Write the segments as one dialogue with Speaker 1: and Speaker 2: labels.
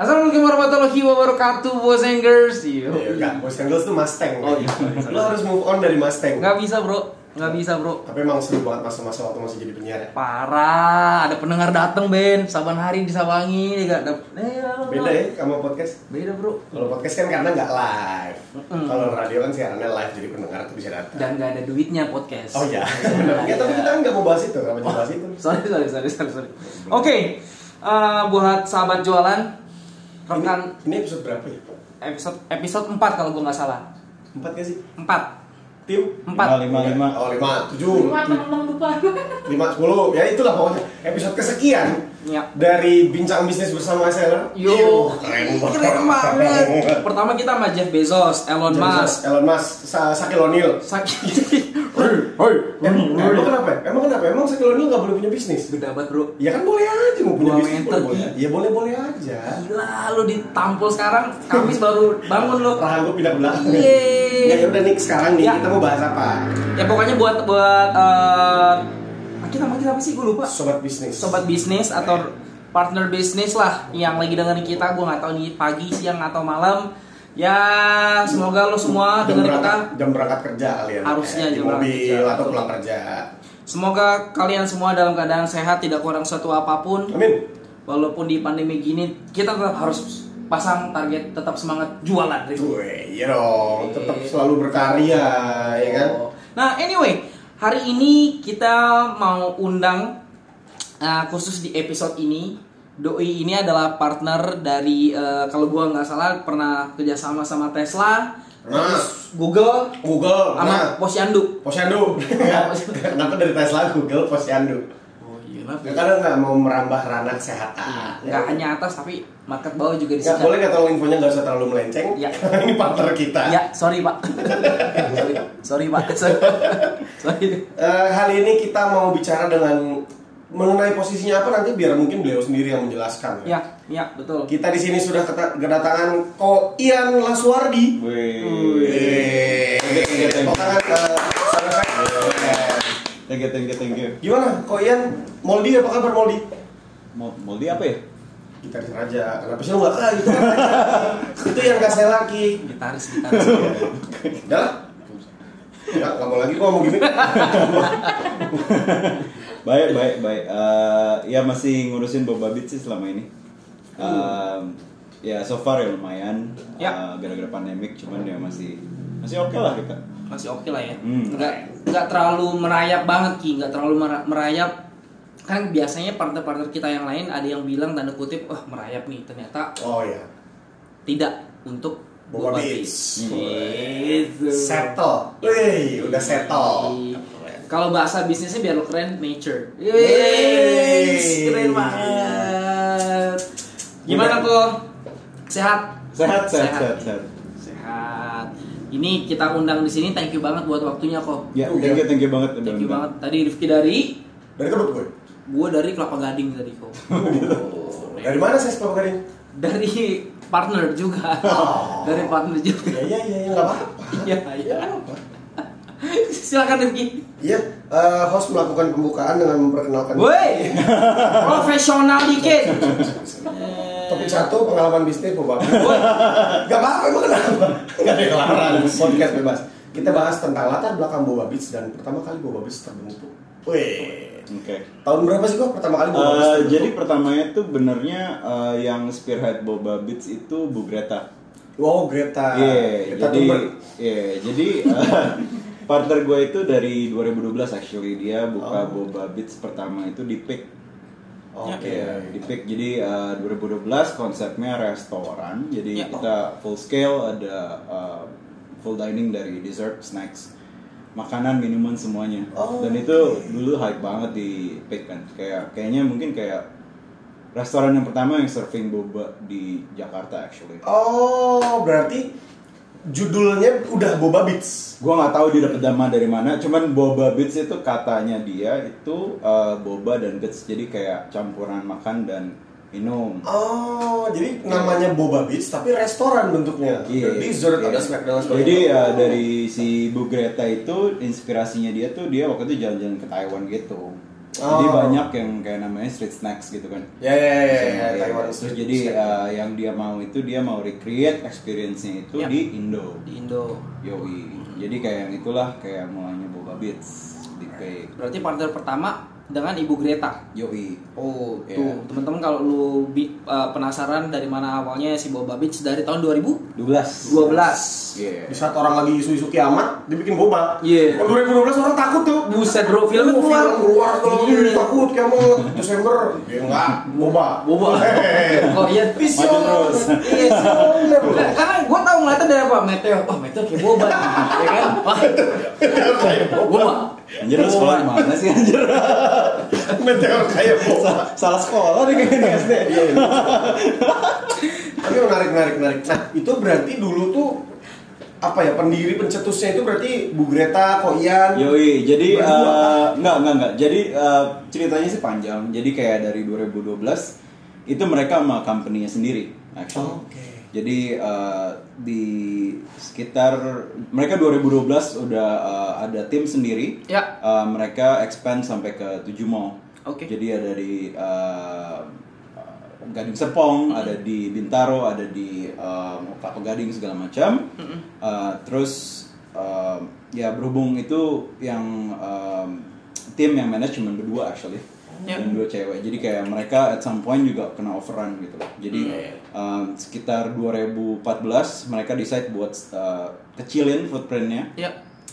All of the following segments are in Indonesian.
Speaker 1: Assalamualaikum warahmatullahi wabarakatuh, boys and girls. Yo.
Speaker 2: Ya, enggak, Boys and Girls tuh Mustang.
Speaker 1: Oh, iya.
Speaker 2: Lo harus move on dari Mustang.
Speaker 1: Nggak bisa bro, nggak bisa bro.
Speaker 2: Tapi emang seru banget masa-masa waktu masih jadi penyiar ya.
Speaker 1: Parah, ada pendengar dateng Ben, saban hari di Sawangi, nggak ada. Eh,
Speaker 2: Beda ya sama podcast.
Speaker 1: Beda bro.
Speaker 2: Kalau podcast kan karena nggak live.
Speaker 1: Mm-mm.
Speaker 2: Kalau radio kan siarannya live jadi pendengar tuh bisa datang.
Speaker 1: Dan nggak ada duitnya podcast.
Speaker 2: Oh iya, benar. Ya, tapi kita kan nggak mau bahas itu, nggak mau bahas itu.
Speaker 1: Sorry, sorry, sorry, sorry, sorry. Oke, eh, buat sahabat jualan, rekan
Speaker 2: ini episode berapa ya?
Speaker 1: episode episode 4 kalau gue nggak salah.
Speaker 2: Empat gak sih?
Speaker 1: 4.
Speaker 2: Tim?
Speaker 1: 4.
Speaker 3: lima lima
Speaker 2: Oh lima, tujuh,
Speaker 4: Lima atau enam lupa.
Speaker 2: lima, sepuluh. Ya itulah pokoknya. Episode kesekian
Speaker 1: Ya.
Speaker 2: dari bincang bisnis bersama Seller.
Speaker 1: Yo,
Speaker 2: keren banget.
Speaker 1: keren banget. Pertama kita sama Jeff Bezos, Elon Musk,
Speaker 2: Elon Musk, Sa Sakil O'Neal. Hoi, em- emang kenapa? Emang kenapa? Emang Sakil O'Neal nggak boleh punya bisnis?
Speaker 1: Beda banget bro.
Speaker 2: Ya kan boleh aja mau punya
Speaker 1: Dua
Speaker 2: bisnis
Speaker 1: meter,
Speaker 2: boleh, boleh. Ya boleh boleh aja.
Speaker 1: Gila lu ditampol sekarang, Kamis baru bangun lu.
Speaker 2: Rahang gue pindah belakang.
Speaker 1: Yeay.
Speaker 2: Ya ya udah nih sekarang nih
Speaker 1: Ya.
Speaker 2: kita mau bahas apa?
Speaker 1: Ya pokoknya buat buat eh kita manggil apa sih gue lupa.
Speaker 2: Sobat bisnis.
Speaker 1: Sobat bisnis atau partner bisnis lah yang lagi dengerin kita, gue nggak tahu nih pagi, siang atau malam. Ya semoga lo semua
Speaker 2: jam
Speaker 1: dengerin kita.
Speaker 2: berangkat, jam berangkat kerja kalian.
Speaker 1: Harusnya
Speaker 2: Eh, di
Speaker 1: jam berangkat
Speaker 2: mobil
Speaker 1: kerja.
Speaker 2: atau pulang kerja.
Speaker 1: Semoga kalian semua dalam keadaan sehat, tidak kurang suatu apa pun.
Speaker 2: Amin.
Speaker 1: Walaupun di pandemi gini, kita tetap harus pasang target tetap semangat jualan.
Speaker 2: Gue, iya dong. Tetap selalu berkarya, ya kan?
Speaker 1: Nah, anyway, hari ini kita mau undang uh, khusus di episode ini. Doi ini adalah partner dari uh, kalau gua nggak salah pernah kerjasama sama Tesla,
Speaker 2: Nah.
Speaker 1: terus Google,
Speaker 2: Google,
Speaker 1: sama
Speaker 2: nah,
Speaker 1: Posyandu.
Speaker 2: Posyandu. Kenapa dari Tesla Google Posyandu?
Speaker 1: Oh iya
Speaker 2: Ya, karena nggak mau merambah ranah kesehatan.
Speaker 1: Nggak hanya atas tapi market bawah juga di sini.
Speaker 2: boleh nggak tahu infonya nggak usah terlalu melenceng.
Speaker 1: Ya.
Speaker 2: ini partner kita.
Speaker 1: Ya, sorry pak. sorry, sorry pak. sorry.
Speaker 2: Eh, kali ini kita mau bicara dengan mengenai posisinya apa nanti biar mungkin beliau sendiri yang menjelaskan.
Speaker 1: Ya, ya betul.
Speaker 2: Kita di sini sudah kedatangan Ko Ian Laswardi.
Speaker 3: Wih.
Speaker 2: Tepuk tangan ke.
Speaker 3: Thank you, thank you, thank you.
Speaker 2: Gimana, Ko Ian? Moldi apa kabar Moldi?
Speaker 3: Mau Moldi apa ya?
Speaker 2: Gitaris raja. Kenapa sih lu nggak kalah gitu? Itu yang gak saya lagi.
Speaker 1: Gitaris, gitaris.
Speaker 2: Udah lah. Nggak, nggak mau lagi gua mau gini.
Speaker 3: Baik, baik, baik. Eh, ya masih ngurusin Boba Beat sih selama ini. Um, ya so far ya lumayan.
Speaker 1: Ya.
Speaker 3: Eh, gara-gara pandemik, cuman ya masih masih oke lah kita.
Speaker 1: Masih oke lah ya.
Speaker 3: Hmm.
Speaker 1: Nggak, nggak terlalu merayap banget ki, nggak terlalu mera- merayap. Kan biasanya partner-partner kita yang lain ada yang bilang tanda kutip, wah merayap nih. Ternyata
Speaker 2: Oh ya.
Speaker 1: tidak untuk
Speaker 2: Boba
Speaker 1: Boba
Speaker 2: Beats.
Speaker 1: Beats. Gitu.
Speaker 2: Settle. Wih, udah settle.
Speaker 1: Kalau bahasa bisnisnya biar lo keren, nature. Yeay, keren banget. Gimana kok? Sehat?
Speaker 3: Sehat, sehat, sehat, sehat.
Speaker 1: Sehat. Ini kita undang di sini. Thank you banget buat waktunya kok.
Speaker 3: Ya, thank you, thank you banget
Speaker 1: Thank you
Speaker 3: undang.
Speaker 1: banget. Tadi Rifki dari,
Speaker 2: Dari kedut gue.
Speaker 1: gue dari Kelapa Gading tadi kok.
Speaker 2: Dari mana saya Bapak Karin?
Speaker 1: Dari partner juga.
Speaker 2: Oh.
Speaker 1: Dari partner juga.
Speaker 2: Iya iya iya iya, nggak apa-apa.
Speaker 1: Iya, iya. Silakan Rifki.
Speaker 2: Iya, eh, host melakukan pembukaan dengan memperkenalkan
Speaker 1: Woi, profesional dikit.
Speaker 2: topik satu pengalaman bisnis Bapak. Gak apa-apa emang kenapa? Gak ada kelarang podcast bebas. Kita bahas tentang latar belakang Boba Beats dan pertama kali Boba Beats terbentuk. Wih,
Speaker 3: Oke.
Speaker 2: tahun berapa sih kok pertama kali Boba Beats
Speaker 3: Eh,
Speaker 2: terbentuk?
Speaker 3: jadi pertamanya tuh benernya eh, yang spearhead Boba Beats itu Bu Greta.
Speaker 2: wow Greta.
Speaker 3: Iya,
Speaker 2: Greta
Speaker 3: jadi iya, jadi eh, partner gue itu dari 2012 actually dia buka
Speaker 2: Oh.
Speaker 3: Boba Beats pertama itu di Pick.
Speaker 2: Oke.
Speaker 3: Iya, di Pick. Jadi eh, 2012 konsepnya restoran. Jadi
Speaker 1: Ya.
Speaker 3: kita full scale ada eh, full dining dari dessert, snacks, makanan, minuman semuanya.
Speaker 2: Oh,
Speaker 3: Dan itu dulu hype banget di Pick kan. Kayak kayaknya mungkin kayak restoran yang pertama yang serving boba di Jakarta actually.
Speaker 2: Oh, berarti judulnya udah Boba Beats.
Speaker 3: Gua nggak tahu dia dapet nama dari mana, cuman boba bits itu katanya dia itu uh, boba dan bits jadi kayak campuran makan dan minum.
Speaker 2: Oh, jadi namanya Boba Beats tapi restoran bentuknya.
Speaker 3: Iya,
Speaker 2: Ada dessert,
Speaker 3: iya.
Speaker 2: ada snack dan sebagainya.
Speaker 3: Jadi ya dari si Bu Greta itu inspirasinya dia tuh dia waktu itu jalan-jalan ke Taiwan gitu. Jadi
Speaker 2: Oh.
Speaker 3: banyak yang kayak namanya street snacks gitu kan.
Speaker 2: Ya ya ya, ya, ya,
Speaker 3: Iya, Terus
Speaker 2: street
Speaker 3: jadi uh, yang dia mau itu dia mau recreate experience-nya itu
Speaker 1: Yap.
Speaker 3: di Indo.
Speaker 1: Di Indo.
Speaker 3: Yoi. Jadi kayak yang itulah kayak mulanya Boba Beats di Pay.
Speaker 1: Berarti partner pertama dengan Ibu Greta.
Speaker 3: Yoi.
Speaker 1: Oh,
Speaker 3: Iya.
Speaker 1: tuh teman-teman kalau lu bi- uh, penasaran dari mana awalnya si Boba Beach dari tahun 2012.
Speaker 3: 12. Iya.
Speaker 2: Di saat orang lagi isu-isu kiamat, dibikin boba.
Speaker 1: Iya.
Speaker 2: Tahun 2012 orang takut tuh.
Speaker 1: Buset bro, filmnya
Speaker 2: Film
Speaker 1: keluar.
Speaker 2: keluar kalau
Speaker 1: Iya.
Speaker 2: takut kiamat Desember. Ya enggak, boba.
Speaker 1: Boba. Oh iya,
Speaker 2: Vision.
Speaker 3: Maju terus.
Speaker 1: Iya. Nah, Karena gue tau ngeliatnya dari apa meteor, oh meteor kayak boba, ya kan? Wah,
Speaker 2: boba.
Speaker 3: Anjir lu sekolah di mana sih anjir?
Speaker 2: Meteor kayak boba.
Speaker 3: Salah sekolah nih kayaknya nih SD.
Speaker 2: Iya, iya. Tapi menarik, menarik, menarik. Nah, itu berarti dulu tuh apa ya pendiri pencetusnya itu berarti Bu Greta, Ko Ian.
Speaker 3: Yoi, jadi eh, enggak enggak enggak. Jadi eh, ceritanya sih panjang. Jadi kayak dari 2012 itu mereka sama company-nya sendiri actually.
Speaker 2: Oke.
Speaker 3: Jadi eh, di sekitar mereka 2012 udah eh, ada tim sendiri.
Speaker 1: Ya.
Speaker 3: Eh, mereka expand sampai ke 7 mall.
Speaker 1: Oke.
Speaker 3: Jadi ada di eh, Gading Serpong, ada di Bintaro, ada di um, Kelapa Gading segala macam. Uh, terus um, ya berhubung itu yang um, tim yang manage cuma berdua actually.
Speaker 1: Ya.
Speaker 3: Dan dua cewek. Jadi kayak mereka at some point juga kena overrun gitu loh. Jadi um, sekitar 2014 mereka decide buat uh, kecilin footprintnya.
Speaker 1: Ya,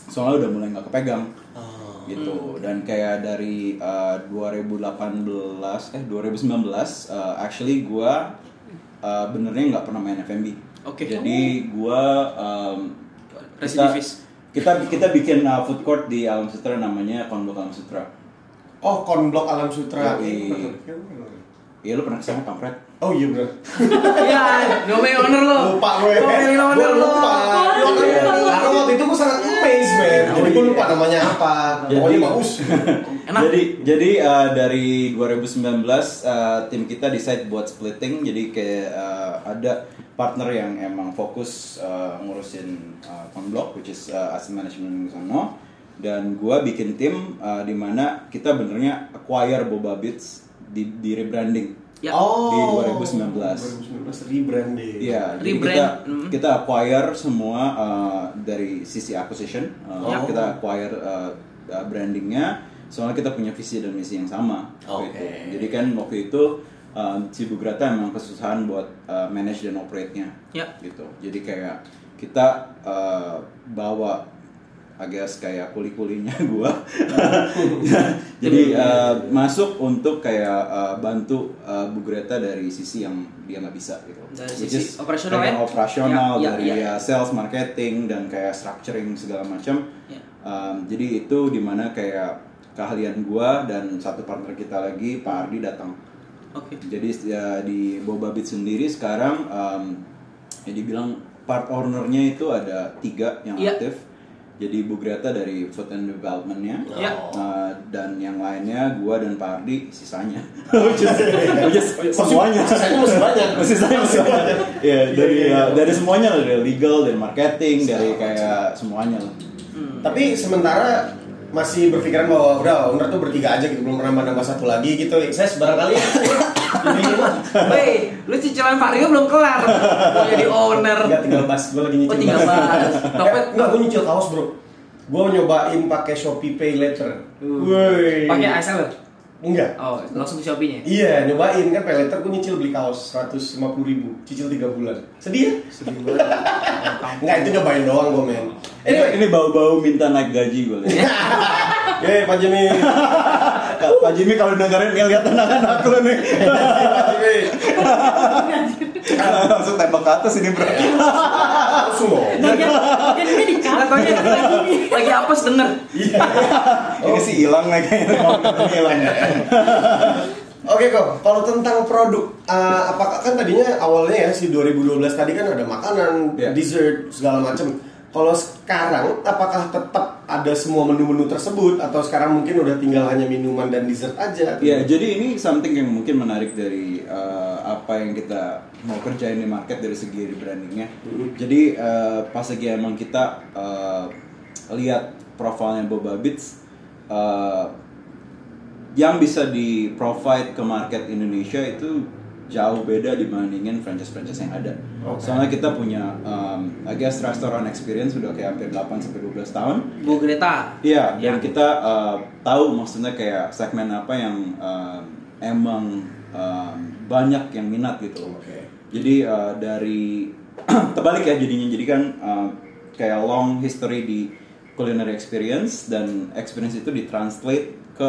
Speaker 3: Soalnya udah mulai nggak kepegang
Speaker 2: Oh.
Speaker 3: gitu dan kayak dari uh, 2018 eh 2019 uh, actually gua uh, benernya nggak pernah main F&B
Speaker 1: Oke.
Speaker 3: jadi gua um,
Speaker 1: Residivis.
Speaker 3: kita, kita kita bikin uh, food court di Alam Sutra namanya Konblok Alam Sutra
Speaker 2: Oh, konblok Alam Sutra.
Speaker 3: Yoi. iya lu pernah ke sana kampret
Speaker 2: Oh iya benar.
Speaker 1: ya, ngomongin owner lo.
Speaker 2: Lupa gue.
Speaker 1: Ngomongin owner lo.
Speaker 2: lupa. Karena waktu itu gue sangat amazed, man. Jadi gue lupa namanya apa. Pokoknya bagus.
Speaker 1: Enak.
Speaker 3: Jadi jadi uh, dari 2019 uh, tim kita decide buat splitting jadi kayak uh, ada partner yang emang fokus uh, ngurusin uh, Conblock which is uh, asset management di sana dan gua bikin tim uh, di mana kita benernya acquire Boba Beats di, di rebranding.
Speaker 1: Ya.
Speaker 2: Oh.
Speaker 3: Di 2019.
Speaker 2: 2019 rebranding.
Speaker 3: Iya,
Speaker 1: Rebrand,
Speaker 3: kita
Speaker 1: mm.
Speaker 3: kita acquire semua uh, dari sisi acquisition, uh,
Speaker 2: Ya.
Speaker 3: kita acquire uh, uh, brandingnya, soalnya kita punya visi dan misi yang sama.
Speaker 2: Oke.
Speaker 3: gitu. Jadi kan waktu itu um, si Bu Greta emang kesusahan buat uh, manage dan operate-nya,
Speaker 1: Ya.
Speaker 3: gitu. Jadi kayak kita uh, bawa agak kayak kuli-kulinya gua. Jadi uh, masuk untuk kayak uh, bantu uh, Bu Greta dari sisi yang dia nggak bisa gitu.
Speaker 1: Dari
Speaker 3: Which
Speaker 1: sisi
Speaker 3: is
Speaker 1: operasional ya?
Speaker 3: operasional
Speaker 1: Ya, ya,
Speaker 3: dari
Speaker 1: ya.
Speaker 3: ya sales, marketing dan kayak structuring segala macam.
Speaker 1: Ya.
Speaker 3: Um, jadi itu di mana kayak keahlian gua dan satu partner kita lagi Pak Ardi datang.
Speaker 1: Oke.
Speaker 3: Jadi ya, di Boba Beat sendiri sekarang um, ya dibilang part ownernya itu ada tiga yang
Speaker 1: Iya.
Speaker 3: aktif. Jadi Bu Greta dari food and developmentnya,
Speaker 1: Iya.
Speaker 3: Uh, dan yang lainnya gua dan Pak Ardi sisanya. Which is- which is semuanya.
Speaker 2: Sisanya masih banyak.
Speaker 3: Masih saya masih banyak. Iya, dari ya, dari semuanya lah, dari legal, dari marketing, dari kayak semuanya lah.
Speaker 2: Tapi sementara masih berpikiran bahwa udah owner tuh bertiga aja gitu belum pernah nambah satu lagi gitu. Saya barangkali jadi
Speaker 1: Woi, lu cicilan Vario belum kelar. Mau jadi owner.
Speaker 2: Enggak tinggal bas, gue lagi nyicil
Speaker 1: Oh, tinggal bas. Topet
Speaker 2: Eh, enggak, gue nyicil kaos bro Gue nyobain pakai Shopee Pay Later
Speaker 1: Uh. Pakai ASL.
Speaker 2: Enggak.
Speaker 1: Oh, langsung ke Shopee-nya.
Speaker 2: Iya, nyobain. Kan Pay Later gue nyicil beli kaos 150 ribu. Cicil 3 bulan. Sedih ya?
Speaker 1: Sedih banget.
Speaker 2: Enggak, itu nyobain doang gue men.
Speaker 3: Ini,
Speaker 2: Anyway,
Speaker 3: ini bau-bau minta naik gaji gue
Speaker 2: eh Pak Jimmy.
Speaker 3: Kak, Pak Jimmy kalau dengerin lihat tenangan aku nih.
Speaker 2: Pak Jimmy
Speaker 3: Langsung tembak ke atas ini bro.
Speaker 2: Langsung dong
Speaker 4: Bagian ini di
Speaker 1: lagi, lagi apes denger.
Speaker 3: Ini sih hilang nih kayaknya. Ini hilang.
Speaker 2: Oke kok, kalau tentang produk, eh, apakah kan tadinya awalnya ya si 2012 tadi kan ada makanan,
Speaker 3: Iya.
Speaker 2: dessert segala macam. Kalau sekarang, apakah tetap ada semua menu-menu tersebut atau sekarang mungkin udah tinggal hanya minuman dan dessert aja?
Speaker 3: Ya, jadi ini something yang mungkin menarik dari uh, apa yang kita mau kerjain di market dari segi rebrandingnya. Jadi uh, pas lagi emang kita uh, lihat profilnya Boba Beats, uh, yang bisa di provide ke market Indonesia itu jauh beda dibandingin franchise-franchise yang ada.
Speaker 2: Oke.
Speaker 3: Soalnya kita punya, um, I guess restoran experience sudah kayak hampir 8 sampai 12 tahun.
Speaker 1: Bu Greta.
Speaker 3: Iya,
Speaker 1: Ya.
Speaker 3: dan kita uh, tahu maksudnya kayak segmen apa yang um, emang um, banyak yang minat gitu. loh.
Speaker 2: Oke.
Speaker 3: Jadi uh, dari terbalik ya jadinya jadi kan uh, kayak long history di culinary experience dan experience itu ditranslate ke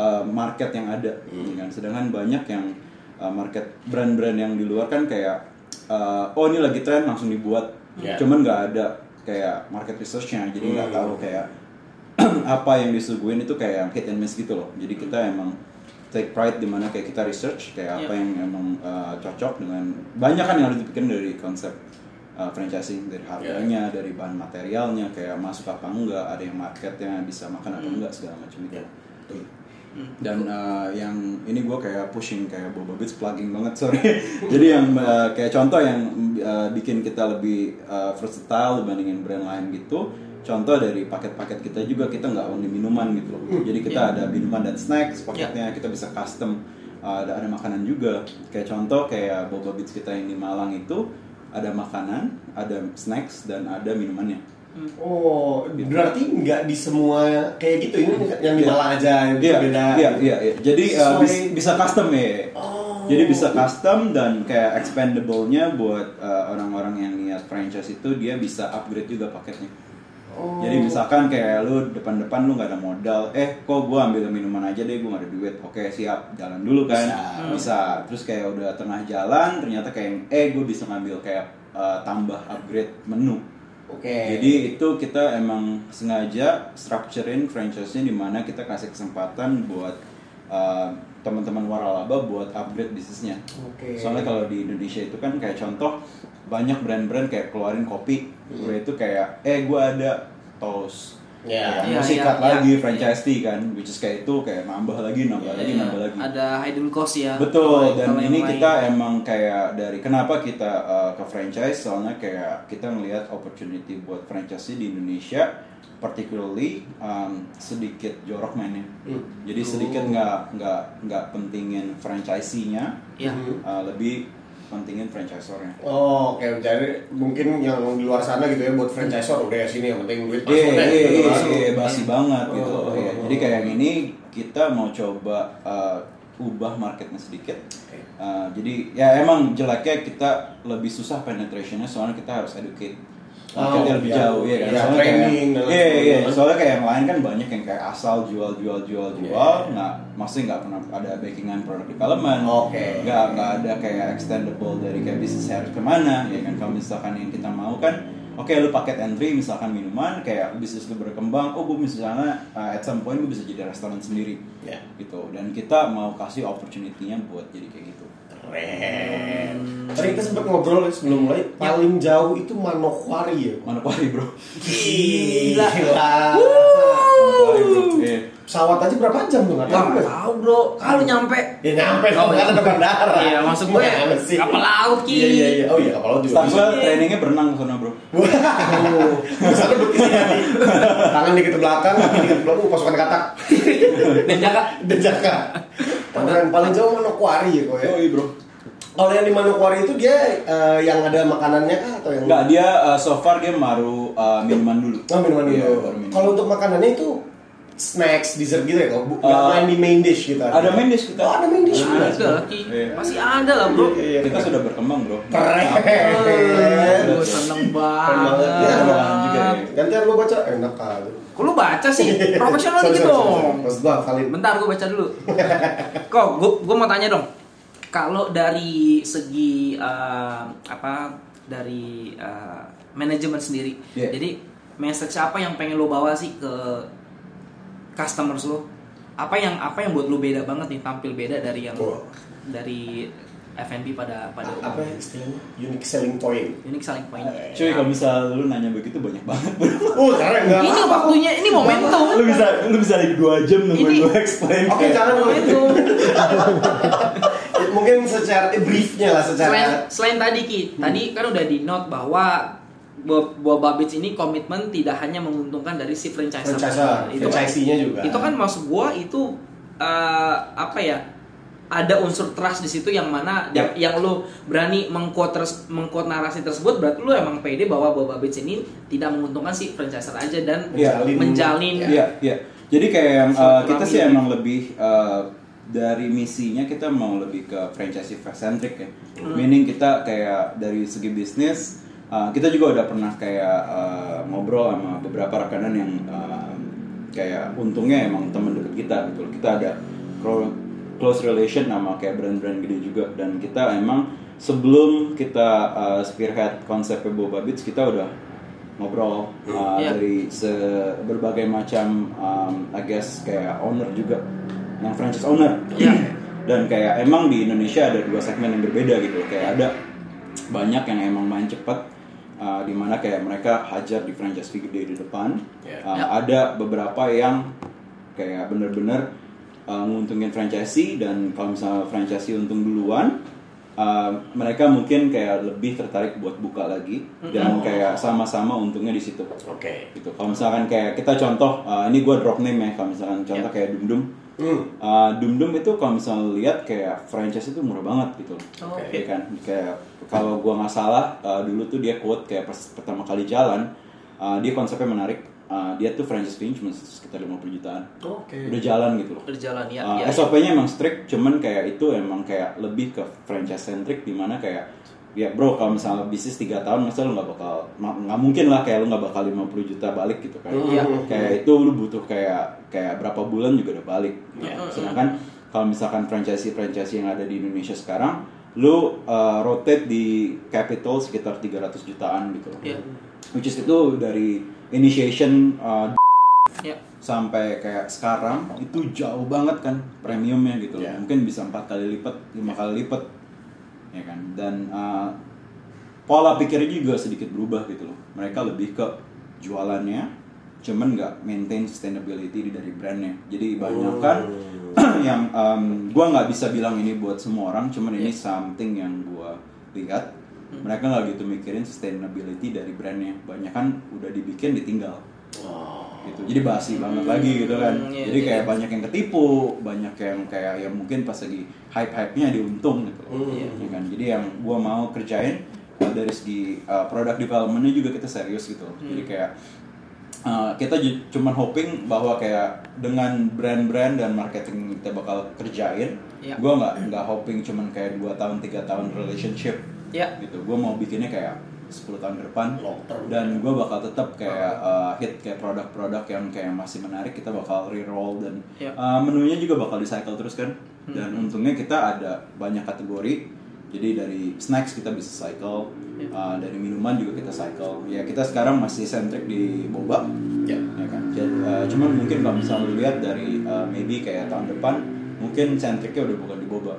Speaker 3: uh, market yang ada.
Speaker 2: Hmm.
Speaker 3: ya kan. Sedangkan banyak yang uh, market brand-brand yang di luar kan kayak uh, oh ini lagi tren langsung dibuat.
Speaker 2: Ya.
Speaker 3: Cuman nggak ada kayak market researchnya jadi nggak
Speaker 2: Hmm.
Speaker 3: tahu kayak apa yang disuguhin itu kayak hit and miss gitu loh. Jadi kita emang take pride di mana kayak kita research kayak apa
Speaker 1: Iya.
Speaker 3: yang emang uh, cocok dengan banyak kan yang harus dipikirin dari konsep uh, franchising dari harganya, dari bahan materialnya kayak masuk apa enggak, ada yang marketnya bisa makan apa enggak segala macam itu.
Speaker 2: Ya.
Speaker 3: Dan uh, yang ini gue kayak pushing kayak Boba Beats plugging banget sorry. Jadi yang uh, kayak contoh yang uh, bikin kita lebih uh, versatile dibandingin brand lain gitu. Contoh dari paket-paket kita juga kita nggak only minuman gitu loh. Jadi kita ada minuman dan snacks paketnya kita bisa custom. Uh, ada ada makanan juga. Kayak contoh kayak Boba Beats kita yang di Malang itu ada makanan, ada snacks dan ada minumannya.
Speaker 2: Oh, berarti nggak di semua kayak gitu ini yang di
Speaker 3: Iya.
Speaker 2: Malang aja yang
Speaker 3: Iya,
Speaker 2: beda.
Speaker 3: Iya, iya, iya. Jadi uh, bis- bisa custom ya.
Speaker 2: Oh.
Speaker 3: Jadi bisa custom dan kayak expandable-nya buat uh, orang-orang yang niat franchise itu dia bisa upgrade juga paketnya.
Speaker 2: Oh.
Speaker 3: Jadi misalkan kayak lu depan-depan lu nggak ada modal, eh kok gua ambil minuman aja deh, gua nggak ada duit. Oke siap, jalan dulu kan.
Speaker 2: Bisa.
Speaker 3: Bisa. Terus kayak udah tengah jalan, ternyata kayak eh gue bisa ngambil kayak uh, tambah upgrade menu.
Speaker 2: Oke.
Speaker 3: Jadi itu kita emang sengaja structurein franchise-nya di mana kita kasih kesempatan buat uh, teman-teman waralaba buat upgrade bisnisnya.
Speaker 2: Oke.
Speaker 3: Soalnya kalau di Indonesia itu kan kayak contoh banyak brand-brand kayak keluarin kopi,
Speaker 2: Hmm.
Speaker 3: itu kayak eh gue ada toast.
Speaker 2: Ya.
Speaker 3: Kayak
Speaker 1: Iya,
Speaker 3: mau sikat
Speaker 1: iya,
Speaker 3: lagi
Speaker 1: iya.
Speaker 3: franchise tea kan, which is kayak itu kayak nambah lagi, nambah lagi,
Speaker 1: Iya,
Speaker 3: nambah lagi.
Speaker 1: Ada hidden cost ya.
Speaker 3: Betul,
Speaker 1: Kalau-
Speaker 3: dan
Speaker 1: kalau
Speaker 3: ini
Speaker 1: lain.
Speaker 3: kita emang kayak dari kenapa kita uh, ke franchise soalnya kayak kita ngelihat opportunity buat franchise di Indonesia particularly um, sedikit jorok mainnya.
Speaker 2: Hmm.
Speaker 3: Jadi sedikit
Speaker 2: Oh.
Speaker 3: nggak nggak nggak pentingin franchisee-nya,
Speaker 1: Iya.
Speaker 2: Hmm.
Speaker 3: uh, lebih pentingin franchisornya.
Speaker 2: Oh, oke. Jadi mungkin yang di luar sana gitu ya buat franchisor udah ya sini yang penting duit
Speaker 3: Iya,
Speaker 2: masuk deh.
Speaker 3: iya,
Speaker 2: gitu
Speaker 3: iya,
Speaker 2: kan.
Speaker 3: iya, basi banget gitu.
Speaker 2: Oh.
Speaker 3: Iya, Jadi kayak yang ini kita mau coba uh, ubah marketnya sedikit.
Speaker 2: Oke.
Speaker 3: Uh, jadi ya emang jeleknya kita lebih susah penetrationnya soalnya kita harus educate marketnya
Speaker 2: Oh,
Speaker 3: lebih
Speaker 2: iya.
Speaker 3: jauh ya kan.
Speaker 2: Iya,
Speaker 3: Soalnya
Speaker 2: training
Speaker 3: kayak, iya, iya, soalnya kayak yang lain kan banyak yang kayak asal jual jual jual
Speaker 2: Iya.
Speaker 3: jual, nggak maksudnya nggak pernah ada backingan product development,
Speaker 2: Oke.
Speaker 3: nggak nggak ada kayak extendable dari kayak bisnis harus ke mana ya kan. Kalau misalkan yang kita mau kan Oke, lu paket entry misalkan minuman, kayak bisnis lu berkembang, oh gue misalnya uh, at some point gue bisa jadi restoran sendiri,
Speaker 2: Ya.
Speaker 3: gitu. Dan kita mau kasih opportunity-nya buat jadi kayak gitu.
Speaker 2: Keren. Tadi kita sempat ngobrol ya sebelum mulai paling jauh itu Manokwari ya.
Speaker 3: Mana kuali bro?
Speaker 2: Gila.
Speaker 3: Manokwari bro. Iya.
Speaker 2: Pesawat aja berapa jam tuh nggak tahu
Speaker 1: nggak
Speaker 2: ya?
Speaker 1: tahu bro. Kalau nyampe.
Speaker 2: Ya nyampe dong, kan ada bandara.
Speaker 1: Iya, maksud gue
Speaker 2: Gimana sih?
Speaker 1: kapal laut ki.
Speaker 2: Iya iya iya. Oh iya kapal laut juga.
Speaker 3: Gue trainingnya berenang sana bro.
Speaker 2: Bisa duduk di sini. Tangan dikit ke belakang, kaki dikit ke belakang, uh, pasukan katak.
Speaker 1: Dan.
Speaker 2: Dan jaga. Paling paling jauh Manokwari ya kok ya.
Speaker 3: Oh iya bro.
Speaker 2: Kalau yang di Manokwari itu dia eh, yang ada makanannya kah atau yang
Speaker 3: Enggak, dia uh, so far dia baru uh, minuman dulu.
Speaker 2: Oh, minuman
Speaker 3: Iya,
Speaker 2: dulu.
Speaker 3: minuman.
Speaker 2: Kalau untuk makanannya itu snacks, dessert gitu ya kok? Bu- Nggak
Speaker 3: Uh,
Speaker 2: main di main dish gitu?
Speaker 3: Ada main dish kita.
Speaker 2: Oh, ada main dish juga.
Speaker 1: Ada ki.
Speaker 3: Iya.
Speaker 1: Masih ada lah bro.
Speaker 2: Iya, iya,
Speaker 3: Kita
Speaker 2: keren.
Speaker 3: sudah berkembang bro.
Speaker 2: Keren.
Speaker 1: Gue seneng
Speaker 2: banget. Ya,
Speaker 3: juga ya.
Speaker 2: Gantian lu baca enak kali.
Speaker 1: Kok lu baca sih? Profesional
Speaker 2: Sorry,
Speaker 1: gitu dong.
Speaker 2: Gua valid.
Speaker 1: Bentar gue baca dulu. Kok gue mau tanya dong. Kalau dari segi eh, apa dari eh, manajemen sendiri.
Speaker 3: Iya.
Speaker 1: Jadi message apa yang pengen lo bawa sih ke customers lo? Apa yang apa yang buat lo beda banget nih tampil beda dari yang
Speaker 2: Oh.
Speaker 1: dari F&B pada pada
Speaker 2: Apa ya istilahnya? Unique selling point.
Speaker 1: unique selling point.
Speaker 3: Cuy kalau misal lu nanya begitu banyak banget.
Speaker 2: Oh, keren enggak?
Speaker 1: Ini waktunya, ini momentum.
Speaker 3: lu bisa lu bisa lagi dua jam nungguin
Speaker 1: Ini-
Speaker 3: gue explain.
Speaker 2: Oke, jangan dulu.
Speaker 1: Momentum.
Speaker 2: Mungkin secara eh, briefnya lah secara
Speaker 1: selain selain tadi ki tadi kan udah di note bahwa buah buah babits ini komitmen tidak hanya menguntungkan dari si franchisor
Speaker 2: franchisor,
Speaker 1: itu kan,
Speaker 2: franchisee-nya juga.
Speaker 1: itu kan maksud gua itu eh, apa ya ada unsur trust di situ yang mana
Speaker 2: Ya.
Speaker 1: yang, yang lu berani mengquote terus mengquote narasi tersebut berarti lu emang pede bahwa Boba Beach ini tidak menguntungkan si franchiser aja dan
Speaker 3: Iya.
Speaker 1: menjalin
Speaker 3: Iya, iya. Jadi kayak yang uh, kita sih emang lebih uh, dari misinya kita mau lebih ke franchise centric ya. Meaning kita kayak dari segi bisnis uh, kita juga udah pernah kayak uh, ngobrol sama beberapa rekanan yang uh, kayak untungnya emang temen deket kita gitu. Kita ada close relation sama kayak brand-brand gede juga dan kita emang sebelum kita uh, spearhead konsepnya Boba Beats kita udah ngobrol uh,
Speaker 1: Iya.
Speaker 3: dari se- berbagai macam um, I guess kayak owner juga yang franchise owner
Speaker 1: Iya.
Speaker 3: dan kayak emang di Indonesia ada dua segmen yang berbeda gitu kayak ada banyak yang emang main cepat uh, di mana kayak mereka hajar di franchise fee gede di depan
Speaker 2: Iya.
Speaker 3: Uh,
Speaker 1: Ya.
Speaker 3: ada beberapa yang kayak bener-bener uh, nguntungin franchisee dan kalau misalnya franchisee untung duluan uh, mereka mungkin kayak lebih tertarik buat buka lagi dan kayak sama-sama untungnya di situ
Speaker 2: Oke.
Speaker 3: gitu kalau misalkan kayak kita contoh uh, ini gue drop name ya kalau misalkan contoh kayak Dum Dum
Speaker 2: Hmm.
Speaker 3: Uh, Dum Dum itu kalau misalnya lihat kayak franchise itu murah banget gitu.
Speaker 1: Oh,
Speaker 3: Ya kan kayak kalau gua nggak salah uh, dulu tuh dia quote kayak pas pertama kali jalan uh, dia konsepnya menarik. Uh, dia tuh franchise fee cuma sekitar 50 jutaan.
Speaker 2: Oke.
Speaker 3: udah jalan gitu loh.
Speaker 1: Berjalan ya,
Speaker 3: Uh,
Speaker 1: ya,
Speaker 3: SOP-nya emang strict, cuman kayak itu emang kayak lebih ke franchise centric di mana kayak ya bro kalau misalnya bisnis 3 tahun masa lu nggak bakal nggak mungkin lah kayak lu nggak bakal 50 juta balik gitu kan.
Speaker 1: Iya.
Speaker 3: kayak itu lu butuh kayak kayak berapa bulan juga udah balik
Speaker 2: Iya.
Speaker 3: sedangkan kalau misalkan franchise franchise yang ada di Indonesia sekarang lu uh, rotate di capital sekitar 300 jutaan gitu loh
Speaker 1: Iya.
Speaker 3: which is itu dari initiation uh,
Speaker 1: ya.
Speaker 3: sampai kayak sekarang itu jauh banget kan premiumnya gitu loh.
Speaker 2: Ya.
Speaker 3: mungkin bisa empat kali lipat lima kali lipat ya kan dan uh, pola pikirnya juga sedikit berubah gitu loh mereka lebih ke jualannya cuman nggak maintain sustainability dari brandnya. Jadi banyak kan yang um, gua nggak bisa bilang ini buat semua orang cuman ini something yang gua lihat. Mereka nggak gitu mikirin sustainability dari brandnya. Banyak kan udah dibikin ditinggal. Gitu. Jadi basi banget lagi gitu kan.
Speaker 1: Hmm, iya,
Speaker 3: jadi
Speaker 1: iya.
Speaker 3: kayak banyak yang ketipu banyak yang kayak yang mungkin pas lagi hype hype nya diuntung gitu.
Speaker 2: Hmm.
Speaker 3: Ya kan. Jadi yang gua mau kerjain uh, dari segi uh, product developmentnya juga kita serius gitu.
Speaker 1: Hmm.
Speaker 3: jadi kayak uh, kita cuman hoping bahwa kayak dengan brand-brand dan marketing kita bakal kerjain
Speaker 1: Iya.
Speaker 3: gua nggak nggak hoping cuman kayak dua tahun tiga tahun relationship
Speaker 1: Ya.
Speaker 3: gitu gue mau bikinnya kayak 10 tahun ke depan dan gue bakal tetap kayak uh, hit kayak produk-produk yang kayak masih menarik kita bakal reroll dan
Speaker 1: Ya.
Speaker 3: uh, menunya juga bakal di cycle terus kan dan untungnya kita ada banyak kategori jadi dari snacks kita bisa cycle
Speaker 1: Ya.
Speaker 3: uh, dari minuman juga kita cycle ya kita sekarang masih centric di boba
Speaker 2: Ya.
Speaker 3: ya kan Jadi, uh, cuman mungkin kalau misalnya lihat dari uh, maybe kayak tahun depan mungkin centricnya udah bukan di boba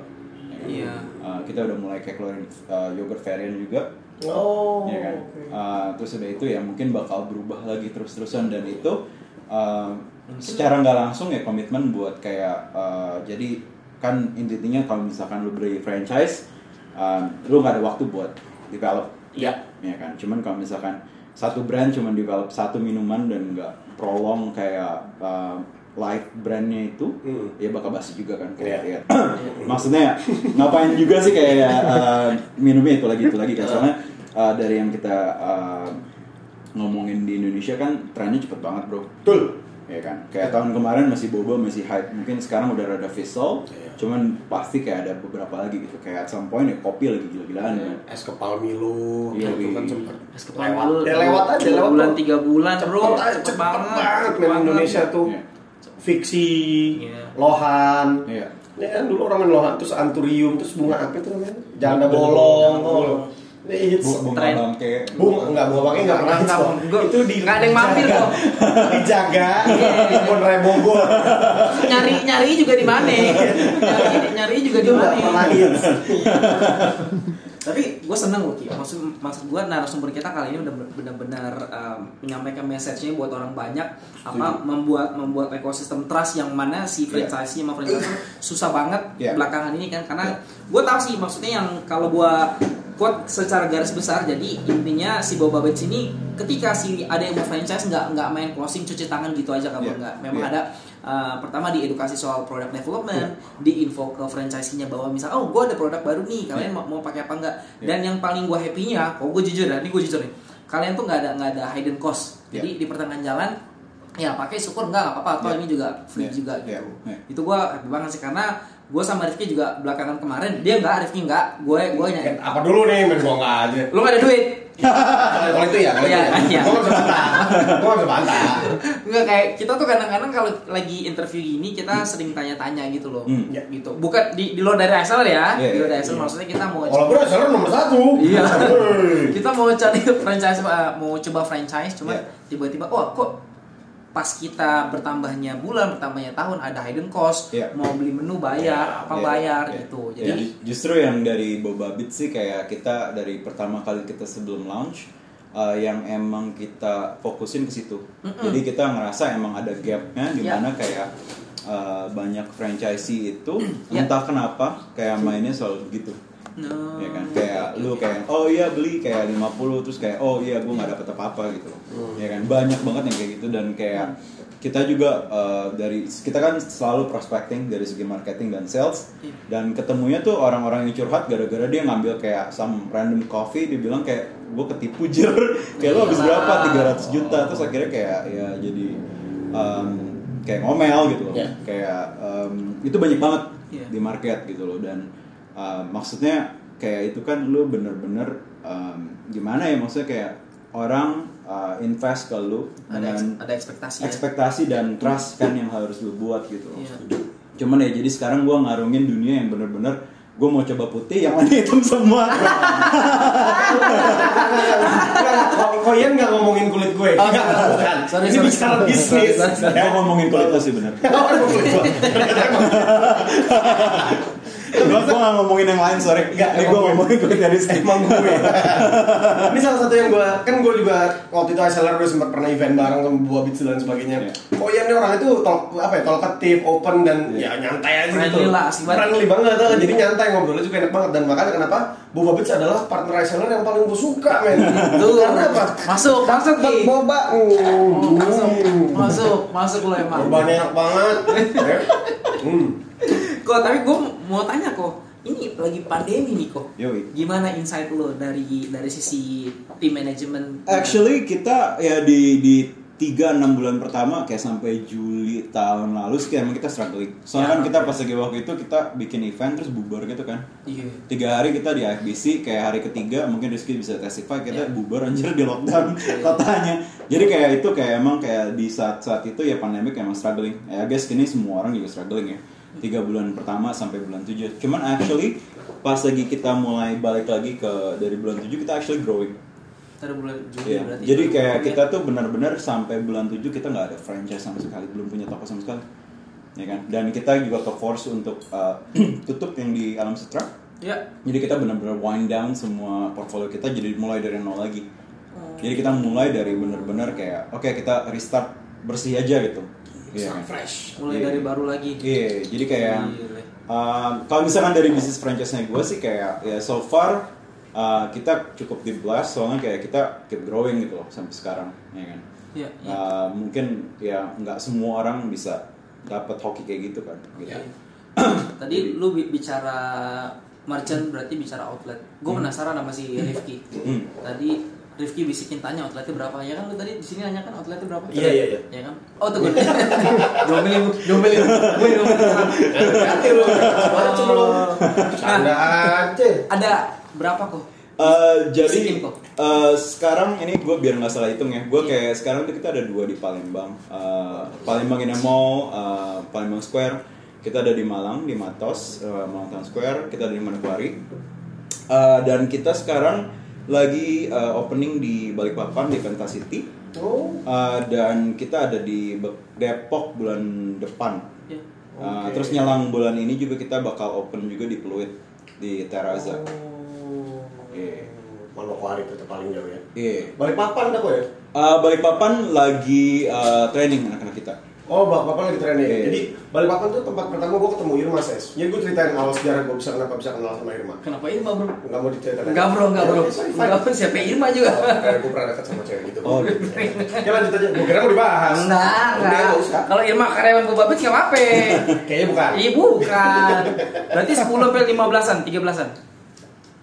Speaker 3: ya kan? Uh, kita udah mulai kayak keluarin uh, yogurt variant juga
Speaker 2: Oh.
Speaker 3: ya kan
Speaker 2: oke.
Speaker 3: Uh, terus udah itu ya mungkin bakal berubah lagi terus-terusan dan itu uh, secara nggak langsung ya komitmen buat kayak uh, jadi kan intinya kalau misalkan lu beli franchise uh, lu nggak ada waktu buat develop
Speaker 1: Iya.
Speaker 3: ya kan cuman kalau misalkan satu brand cuman develop satu minuman dan nggak prolong kayak uh, live brandnya itu
Speaker 2: Hmm.
Speaker 3: ya bakal basi juga kan kayak
Speaker 2: Iya.
Speaker 3: ya. maksudnya ngapain juga sih kayak uh, minumnya itu lagi itu lagi kan soalnya uh, dari yang kita uh, ngomongin di Indonesia kan trennya cepet banget bro
Speaker 2: Betul.
Speaker 3: Ya kan kayak tahun kemarin masih boba masih hype mungkin sekarang udah rada fizzle
Speaker 2: Iya.
Speaker 3: cuman pasti kayak ada beberapa lagi gitu kayak at some point ya kopi lagi gila-gilaan kan
Speaker 2: Es kepal Milo
Speaker 3: Iya,
Speaker 2: itu kan
Speaker 3: iya.
Speaker 2: sempet
Speaker 1: Es kepal
Speaker 2: lewat.
Speaker 1: Milo,
Speaker 2: Ya lewat aja lewat
Speaker 1: bulan, tiga bulan, bro.
Speaker 2: Cepet aja,
Speaker 1: Cepet
Speaker 2: cepet
Speaker 1: banget,
Speaker 2: banget,
Speaker 1: cepet
Speaker 2: main
Speaker 1: banget.
Speaker 2: Indonesia tuh.
Speaker 3: Iya.
Speaker 2: Fiksi,
Speaker 1: Iya.
Speaker 2: Lohan.
Speaker 3: Iya.
Speaker 2: Ya kan dulu orang main Lohan terus Anturium terus bunga apa itu namanya? Janda bolong.
Speaker 1: bolong.
Speaker 2: Hits.
Speaker 3: Bu- bunga
Speaker 1: Tren.
Speaker 3: bangke
Speaker 2: Bunga enggak bunga bangke enggak pernah hits
Speaker 1: Nggak,
Speaker 2: kok. Itu di
Speaker 1: Nggak ada yang mampir kok.
Speaker 2: dijaga di Kebun Raya Bogor.
Speaker 1: nyari nyari juga di mana? nyari nyari juga di
Speaker 2: enggak pernah
Speaker 1: mana?
Speaker 2: hits.
Speaker 1: Tapi gue seneng loh Ki. Maksud maksud gue narasumber kita kali ini udah benar-benar um, menyampaikan message-nya buat orang banyak apa membuat membuat ekosistem trust yang mana si
Speaker 3: Iya.
Speaker 1: franchise sama franchise susah banget
Speaker 3: Iya.
Speaker 1: belakangan ini kan karena gue tahu sih maksudnya yang kalau gue quote secara garis besar jadi intinya si Boba Beach ini ketika si ada yang mau franchise nggak nggak main closing cuci tangan gitu aja kalau
Speaker 3: Iya.
Speaker 1: nggak memang
Speaker 3: Iya.
Speaker 1: ada uh, pertama di edukasi soal product development, di info ke franchisee-nya bahwa misal oh gue ada produk baru nih, kalian mau, mau pakai apa enggak? Dan yang paling gue happy-nya, kok gue jujur ya, ini gue jujur nih. Kalian tuh nggak ada nggak ada hidden cost. Jadi di pertengahan jalan ya pakai syukur nggak apa-apa atau
Speaker 3: Yeah.
Speaker 1: ini juga free
Speaker 3: Yeah.
Speaker 1: juga
Speaker 3: Yeah.
Speaker 1: gitu.
Speaker 3: Yeah.
Speaker 1: Itu gue happy banget sih karena gue sama Rifki juga belakangan kemarin dia enggak Rifki enggak gue gue nyari
Speaker 2: Apa dulu nih, main nggak aja.
Speaker 1: lu gak ada duit
Speaker 2: Kalau itu ya, kalau itu.
Speaker 1: Iya, iya.
Speaker 2: Gua nggak bisa bantah. Gua nggak bisa bantah.
Speaker 1: Enggak kayak kita tuh kadang-kadang kalau lagi interview gini kita sering tanya-tanya gitu loh.
Speaker 3: Hmm.
Speaker 2: Ya.
Speaker 1: Gitu. Bukan di, di luar dari ASL ya.
Speaker 3: Iya,
Speaker 1: di luar dari
Speaker 3: iya,
Speaker 1: ASL
Speaker 2: iya.
Speaker 1: maksudnya kita mau
Speaker 2: Walaupun seller nomor satu.
Speaker 1: Iya. Kita mau cari franchise uh, mau coba franchise cuma
Speaker 3: Iya.
Speaker 1: tiba-tiba oh kok pas kita bertambahnya bulan bertambahnya tahun ada hidden cost
Speaker 3: Iya.
Speaker 1: mau beli menu bayar
Speaker 2: Iya,
Speaker 1: apa
Speaker 3: Iya,
Speaker 1: bayar
Speaker 3: iya.
Speaker 1: gitu
Speaker 3: Ya,
Speaker 1: jadi
Speaker 3: ju- justru yang dari Boba Beat sih kayak kita dari pertama kali kita sebelum launch uh, yang emang kita fokusin ke situ. Jadi kita ngerasa emang ada gapnya di
Speaker 1: Ya.
Speaker 3: mana kayak uh, banyak franchisee itu
Speaker 1: Ya.
Speaker 3: entah kenapa kayak mainnya selalu begitu.
Speaker 1: No.
Speaker 3: ya kan kayak lu kayak oh iya beli kayak 50 terus kayak oh iya gue nggak dapet apa-apa gitu loh ya kan banyak banget yang kayak gitu dan kayak kita juga uh, dari kita kan selalu prospecting dari segi marketing dan sales
Speaker 1: Iya.
Speaker 3: dan ketemunya tuh orang-orang yang curhat gara-gara dia ngambil kayak some random coffee dia bilang kayak gue ketipu jir kayak lo habis
Speaker 1: Iya.
Speaker 3: berapa 300 juta terus akhirnya kayak ya jadi um, kayak ngomel gitu loh
Speaker 2: Iya.
Speaker 3: kayak um, itu banyak banget
Speaker 1: Iya.
Speaker 3: di market gitu loh dan uh, maksudnya kayak itu kan lu bener-bener um, gimana ya maksudnya kayak orang uh, invest ke lu
Speaker 1: ada
Speaker 3: dengan
Speaker 1: eks- ada ekspektasi ya.
Speaker 3: ekspektasi dan trust kan yang harus lu buat gitu loh.
Speaker 1: Iya.
Speaker 3: Cuman ya jadi sekarang gua ngarungin dunia yang bener-bener gue mau coba putih yang lain hitam semua.
Speaker 2: Koyan nggak ngomongin kulit gue?
Speaker 1: Oh,
Speaker 2: Nggak, bukan.
Speaker 1: Sorry,
Speaker 2: Ini
Speaker 1: sorry,
Speaker 2: bicara bisnis.
Speaker 3: Gue ngomongin kulit lo sih bener.
Speaker 2: Oh, gue.
Speaker 3: gak ngomongin yang lain sorry.
Speaker 2: Nggak,
Speaker 3: Ini gue
Speaker 2: ngomongin.
Speaker 3: dari
Speaker 2: Emang gue. Ini salah satu yang gue kan gue juga waktu itu seller gue sempat pernah event bareng sama buah bits dan sebagainya.
Speaker 3: Iya.
Speaker 2: Koyan nih orang itu tol, apa ya talkative, open dan ya nyantai aja
Speaker 1: Friendly
Speaker 2: gitu.
Speaker 1: lah, asik banget.
Speaker 2: Friendly banget, eh. jadi nyantai ngobrolnya juga enak banget dan makanya kenapa Boba Beats adalah partner reseller yang paling gue suka men.
Speaker 1: Tuh.
Speaker 2: Karena apa?
Speaker 1: Masuk, masuk, Ki.
Speaker 2: boba.
Speaker 1: masuk masuk masuk lo emang
Speaker 2: Bobanya enak banget. Ya. Hmm.
Speaker 1: kok tapi gue mau tanya kok ini lagi pandemi nih kok
Speaker 3: Yoi.
Speaker 1: gimana insight lo dari dari sisi tim manajemen
Speaker 3: Actually kita ya di di tiga enam bulan pertama kayak sampai Juli tahun lalu sih emang kita struggling. Soalnya
Speaker 1: Ya,
Speaker 3: kan kita pas lagi waktu itu kita bikin event terus bubar gitu kan.
Speaker 1: iya
Speaker 3: Tiga hari kita di AFBC kayak hari ketiga mungkin Rizky bisa testify kita
Speaker 1: Ya.
Speaker 3: bubar anjir di lockdown
Speaker 1: Iya.
Speaker 3: kotanya. Jadi kayak itu kayak emang kayak di saat-saat itu ya pandemik emang struggling. Ya guys kini semua orang juga struggling ya. Tiga bulan pertama sampai bulan tujuh. Cuman actually pas lagi kita mulai balik lagi ke dari bulan tujuh kita actually growing.
Speaker 1: Bulan Juli
Speaker 3: Iya.
Speaker 1: berarti
Speaker 3: Jadi kayak
Speaker 1: ya.
Speaker 3: kita tuh benar-benar sampai bulan 7 kita nggak ada franchise sama sekali, belum punya toko sama sekali. Ya kan? Dan kita juga ke force untuk uh, tutup yang di Alam Sutra.
Speaker 1: ya
Speaker 3: Jadi kita benar-benar wind down semua portfolio kita jadi mulai dari nol lagi.
Speaker 1: Oh.
Speaker 3: Jadi kita mulai dari benar-benar kayak oke kita restart bersih aja gitu. Iya kan?
Speaker 2: Fresh.
Speaker 1: mulai
Speaker 3: Iya.
Speaker 1: dari baru lagi
Speaker 3: Iya, jadi kayak
Speaker 1: Gile.
Speaker 3: uh, kalau misalkan dari bisnis franchise-nya gue sih kayak ya so far uh, kita cukup di blast soalnya kayak kita keep growing gitu loh sampai sekarang, ya kan.
Speaker 1: Iya, iya.
Speaker 3: Uh, mungkin ya nggak semua orang bisa dapat hoki kayak gitu kan. Gitu.
Speaker 1: Iya. Tadi lu bi- bicara merchant berarti bicara outlet. Gue penasaran sama si Rifki.
Speaker 3: Hmm.
Speaker 1: Tadi Rifki bisikin tanya outletnya berapa ya kan lu tadi di sini nanya kan outletnya berapa?
Speaker 2: Iya, iya, iya.
Speaker 1: Ya kan? Oh tuh gue diomelin diomelin gue diomelin.
Speaker 2: Hati lu. Lu. Canda aja.
Speaker 1: Ada berapa kok?
Speaker 3: Uh, jadi
Speaker 1: Bisikin kok.
Speaker 3: uh, sekarang ini gue biar nggak salah hitung ya, gue kayak sekarang tuh kita ada dua di Palembang, uh, Palembang Indah Mall, uh, Palembang Square, kita ada di Malang di Matos, uh, Malang Town Square, kita ada di Manokwari, Uh, dan kita sekarang lagi uh, opening di Balikpapan di Penta City,
Speaker 2: Oh.
Speaker 3: Uh, dan kita ada di Depok bulan depan.
Speaker 1: Ya.
Speaker 3: Uh,
Speaker 2: Oke.
Speaker 3: Terus nyelang bulan ini juga kita bakal open juga di Pluit di Teraza.
Speaker 2: Oh.
Speaker 3: Iya.
Speaker 2: Manokwari itu paling jauh ya.
Speaker 3: Iya.
Speaker 2: Balik papan dah kok ya.
Speaker 3: Uh, Balikpapan lagi uh, training anak-anak kita.
Speaker 2: Oh, Balikpapan lagi training.
Speaker 3: Iya.
Speaker 2: Jadi Balikpapan tuh tempat pertama gue ketemu Irma Ses. Jadi gue ceritain awal sejarah gue bisa kenapa bisa kenal sama Irma.
Speaker 1: Kenapa Irma bro?
Speaker 2: Enggak mau diceritakan.
Speaker 1: Enggak bro, enggak bro.
Speaker 2: Ya, fine.
Speaker 1: Enggak bro, siapa Irma juga.
Speaker 2: Oh, karena gue pernah dekat sama cewek gitu.
Speaker 3: Oh, gitu.
Speaker 2: Ya lanjut aja. Gue kira mau dibahas.
Speaker 1: Enggak, enggak. Kalau Irma karyawan Boba Beach nggak apa-apa.
Speaker 2: Kayaknya bukan.
Speaker 1: Iya bukan. Berarti 10 sampai 15-an, 13-an.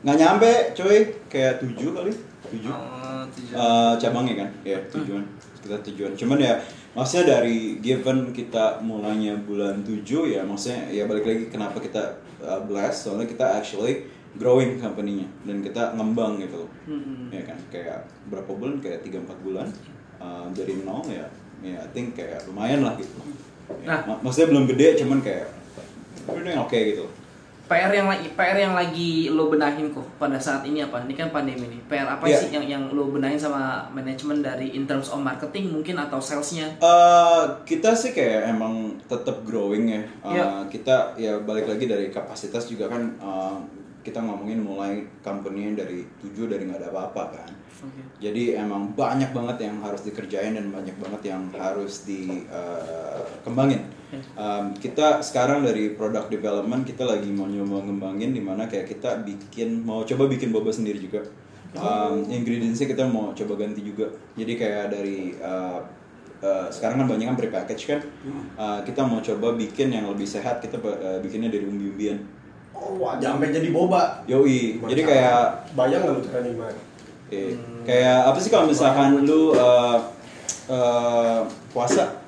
Speaker 3: nggak nyampe coy kayak tujuh kali tujuh
Speaker 1: Oh, tujuh.
Speaker 3: Eh, cabangnya kan ya tujuan kita tujuan cuman ya maksudnya dari given kita mulainya bulan 7 ya maksudnya ya balik lagi kenapa kita uh, blessed soalnya kita actually growing company-nya dan kita ngembang gitu loh
Speaker 1: Hmm.
Speaker 3: ya kan kayak berapa bulan kayak 3 4 bulan uh, dari nol ya ya I think kayak lumayan lah gitu Ya,
Speaker 1: Nah.
Speaker 3: mak- maksudnya belum gede cuman kayak oke gitu
Speaker 1: PR yang lagi PR yang lagi lo benahin kok pada saat ini apa? Ini kan pandemi nih. PR apa
Speaker 3: Iya.
Speaker 1: sih yang yang lo benahin sama manajemen dari in terms of marketing mungkin atau salesnya?
Speaker 3: Eh, kita sih kayak emang tetap growing ya. Eh,
Speaker 1: Iya.
Speaker 3: Kita ya balik lagi dari kapasitas juga kan eh, kita ngomongin mulai company dari tujuh dari nggak ada apa-apa kan.
Speaker 1: Oke.
Speaker 3: Jadi emang banyak banget yang harus dikerjain dan banyak banget yang harus dikembangin. kita sekarang dari product development kita lagi mau nyoba ngembangin di mana kayak kita bikin mau coba bikin boba sendiri juga. Um, ingredientsnya kita mau coba ganti juga. Jadi kayak dari uh, uh, sekarang kan banyak kan prepackaged kan. Uh, kita mau coba bikin yang lebih sehat. Kita uh, bikinnya dari umbi-umbian.
Speaker 2: Oh, wah, sampai jadi boba.
Speaker 3: Yoi.
Speaker 2: Gimana
Speaker 3: Jadi kayak
Speaker 2: bayang nggak lu training gimana?
Speaker 3: Oke. Kayak apa sih kalau misalkan lu uh, uh, puasa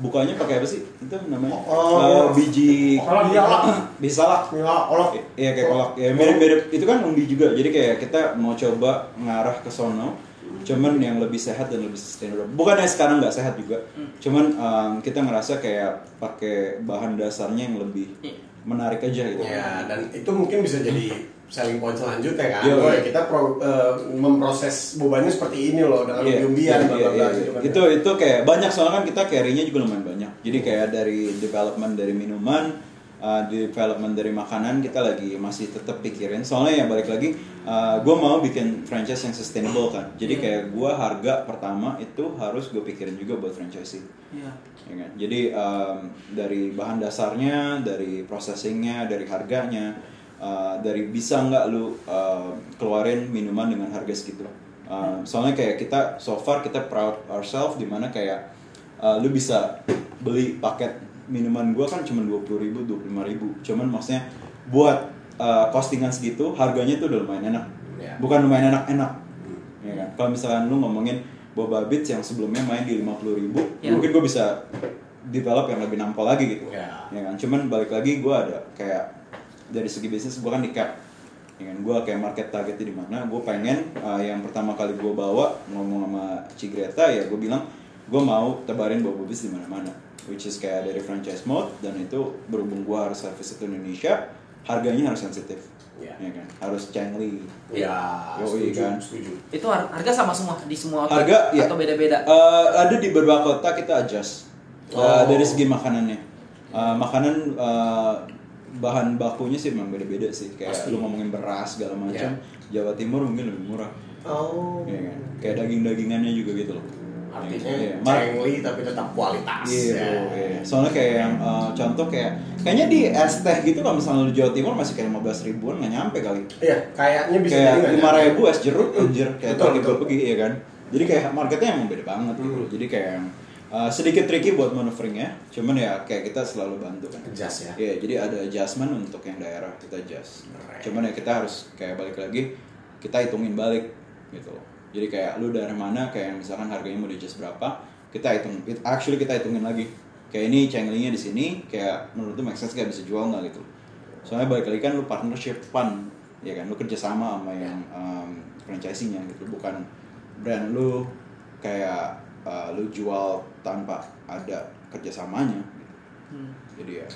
Speaker 3: bukanya pakai apa sih? Itu namanya
Speaker 2: Oh.
Speaker 3: Uh, biji
Speaker 2: Kolak bialak.
Speaker 3: biji salak.
Speaker 2: Ya, olok.
Speaker 3: Iya kayak kolak. Ya mirip-mirip itu kan umbi juga. Jadi kayak kita mau coba ngarah ke sono. Cuman yang lebih sehat dan lebih sustainable. Bukannya sekarang nggak sehat juga. Cuman um, kita ngerasa kayak pakai bahan dasarnya yang lebih
Speaker 1: Iya.
Speaker 3: menarik aja gitu.
Speaker 2: Ya, dan itu mungkin bisa jadi selling point selanjutnya kan.
Speaker 3: Iya,
Speaker 2: oh,
Speaker 3: iya.
Speaker 2: ya, kita pro- eh, memproses bobanya seperti ini loh dengan
Speaker 3: iya,
Speaker 2: bla bla
Speaker 3: iya,
Speaker 2: bla
Speaker 3: iya.
Speaker 2: gitu kan.
Speaker 3: itu itu kayak banyak soalnya kan kita carry-nya juga lumayan banyak jadi kayak dari development dari minuman uh, development dari makanan kita lagi masih tetap pikirin soalnya ya balik lagi gue mau bikin franchise yang sustainable kan jadi
Speaker 1: Iya.
Speaker 3: kayak gue harga pertama itu harus gue pikirin juga buat franchising
Speaker 1: Iya.
Speaker 3: ya kan? Jadi um, dari bahan dasarnya, dari processingnya, dari harganya, uh, dari bisa nggak lu uh, keluarin minuman dengan harga segitu. Um, soalnya kayak kita so far kita proud ourselves di mana kayak uh, lu bisa beli paket minuman gua kan cuma dua puluh ribu, dua ribu. Cuman maksudnya buat uh, costingan segitu harganya tuh udah lumayan enak.
Speaker 2: Ya.
Speaker 3: Bukan lumayan enak-enak. Ya kan? Kalau misalkan lu ngomongin Boba Beats yang sebelumnya main di 50.000 ribu,
Speaker 1: Ya.
Speaker 3: mungkin gue bisa develop yang lebih nampol lagi gitu.
Speaker 2: Ya.
Speaker 3: kan? Cuman balik lagi gue ada kayak dari segi bisnis gue kan di cap. Ya kan? Gue kayak market targetnya di mana, gue pengen uh, yang pertama kali gue bawa ngomong sama Cigreta ya gue bilang gue mau tebarin Boba Beats di mana-mana. Which is kayak dari franchise mode dan itu berhubung gue harus service itu Indonesia, harganya harus sensitif.
Speaker 2: Ya.
Speaker 3: Ya kan? Harus cengli.
Speaker 2: Ya,
Speaker 3: Yoi,
Speaker 2: setuju,
Speaker 3: kan?
Speaker 2: setuju.
Speaker 1: Itu har- harga sama semua di semua outlet
Speaker 3: Harga ya.
Speaker 1: atau beda-beda?
Speaker 3: Eh, ada di beberapa kota kita adjust Eh,
Speaker 2: Oh.
Speaker 3: dari segi makanannya. Eh, makanan eh, bahan bakunya sih memang beda-beda sih. Kayak
Speaker 2: Pasti.
Speaker 3: lu ngomongin beras segala macam.
Speaker 2: Ya.
Speaker 3: Jawa Timur mungkin lebih murah.
Speaker 2: Oh.
Speaker 3: Ya kan? Kayak daging-dagingannya juga gitu loh.
Speaker 2: Artinya
Speaker 3: Iya. Mar-
Speaker 2: cengli tapi tetap kualitas.
Speaker 3: Iya,
Speaker 2: ya.
Speaker 3: bro, iya. Soalnya kayak yang eh, contoh kayak kayaknya di es teh gitu kalau misalnya lu Jawa Timur masih kayak 15 ribuan nggak nyampe kali.
Speaker 2: Iya, kayaknya bisa
Speaker 3: kayak lima
Speaker 2: nyampe.
Speaker 3: ribu es jeruk anjir kayak
Speaker 2: Betul,
Speaker 3: betul, pergi ya kan jadi kayak marketnya emang beda banget gitu
Speaker 2: Hmm.
Speaker 3: jadi kayak uh, sedikit tricky buat maneuveringnya cuman ya kayak kita selalu bantu kan
Speaker 2: Adjust ya.
Speaker 3: Iya, jadi ada adjustment untuk yang daerah kita adjust.
Speaker 2: Keren.
Speaker 3: Cuman ya kita harus kayak balik lagi, kita hitungin balik gitu loh. Jadi kayak lu dari mana, kayak misalkan harganya mau di adjust berapa, kita hitung, it- actually kita hitungin lagi. Kayak ini changelingnya di sini, kayak menurut lu make sense kayak bisa jual nggak gitu. Soalnya balik lagi kan lu partnership fun, ya kan, lu kerja sama sama yang um, franchising-nya gitu, bukan brand lu kayak uh, lu jual tanpa ada kerjasamanya. Gitu.
Speaker 1: Hmm.
Speaker 3: Jadi ya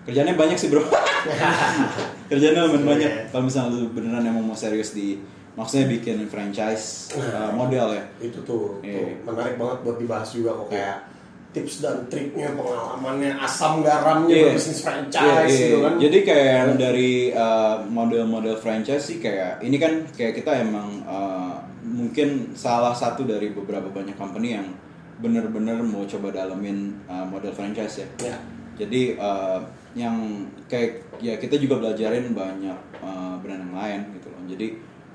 Speaker 3: kerjanya banyak sih bro. kerjanya lumayan
Speaker 2: Iya.
Speaker 3: banyak. Kalau misalnya lu beneran emang mau serius di maksudnya bikin franchise uh, model ya.
Speaker 2: itu tuh, tuh
Speaker 3: Iya.
Speaker 2: menarik banget buat dibahas juga kok kayak tips dan triknya pengalamannya asam garamnya
Speaker 3: Iya.
Speaker 2: berbisnis franchise
Speaker 3: Iya, iya.
Speaker 2: gitu kan
Speaker 3: Jadi kayak yang dari uh, model-model franchise sih kayak ini kan kayak kita emang uh, mungkin salah satu dari beberapa banyak company yang bener-bener mau coba dalemin uh, model franchise ya
Speaker 2: Ya.
Speaker 3: jadi uh, yang kayak ya kita juga belajarin banyak uh, brand yang lain gitu loh jadi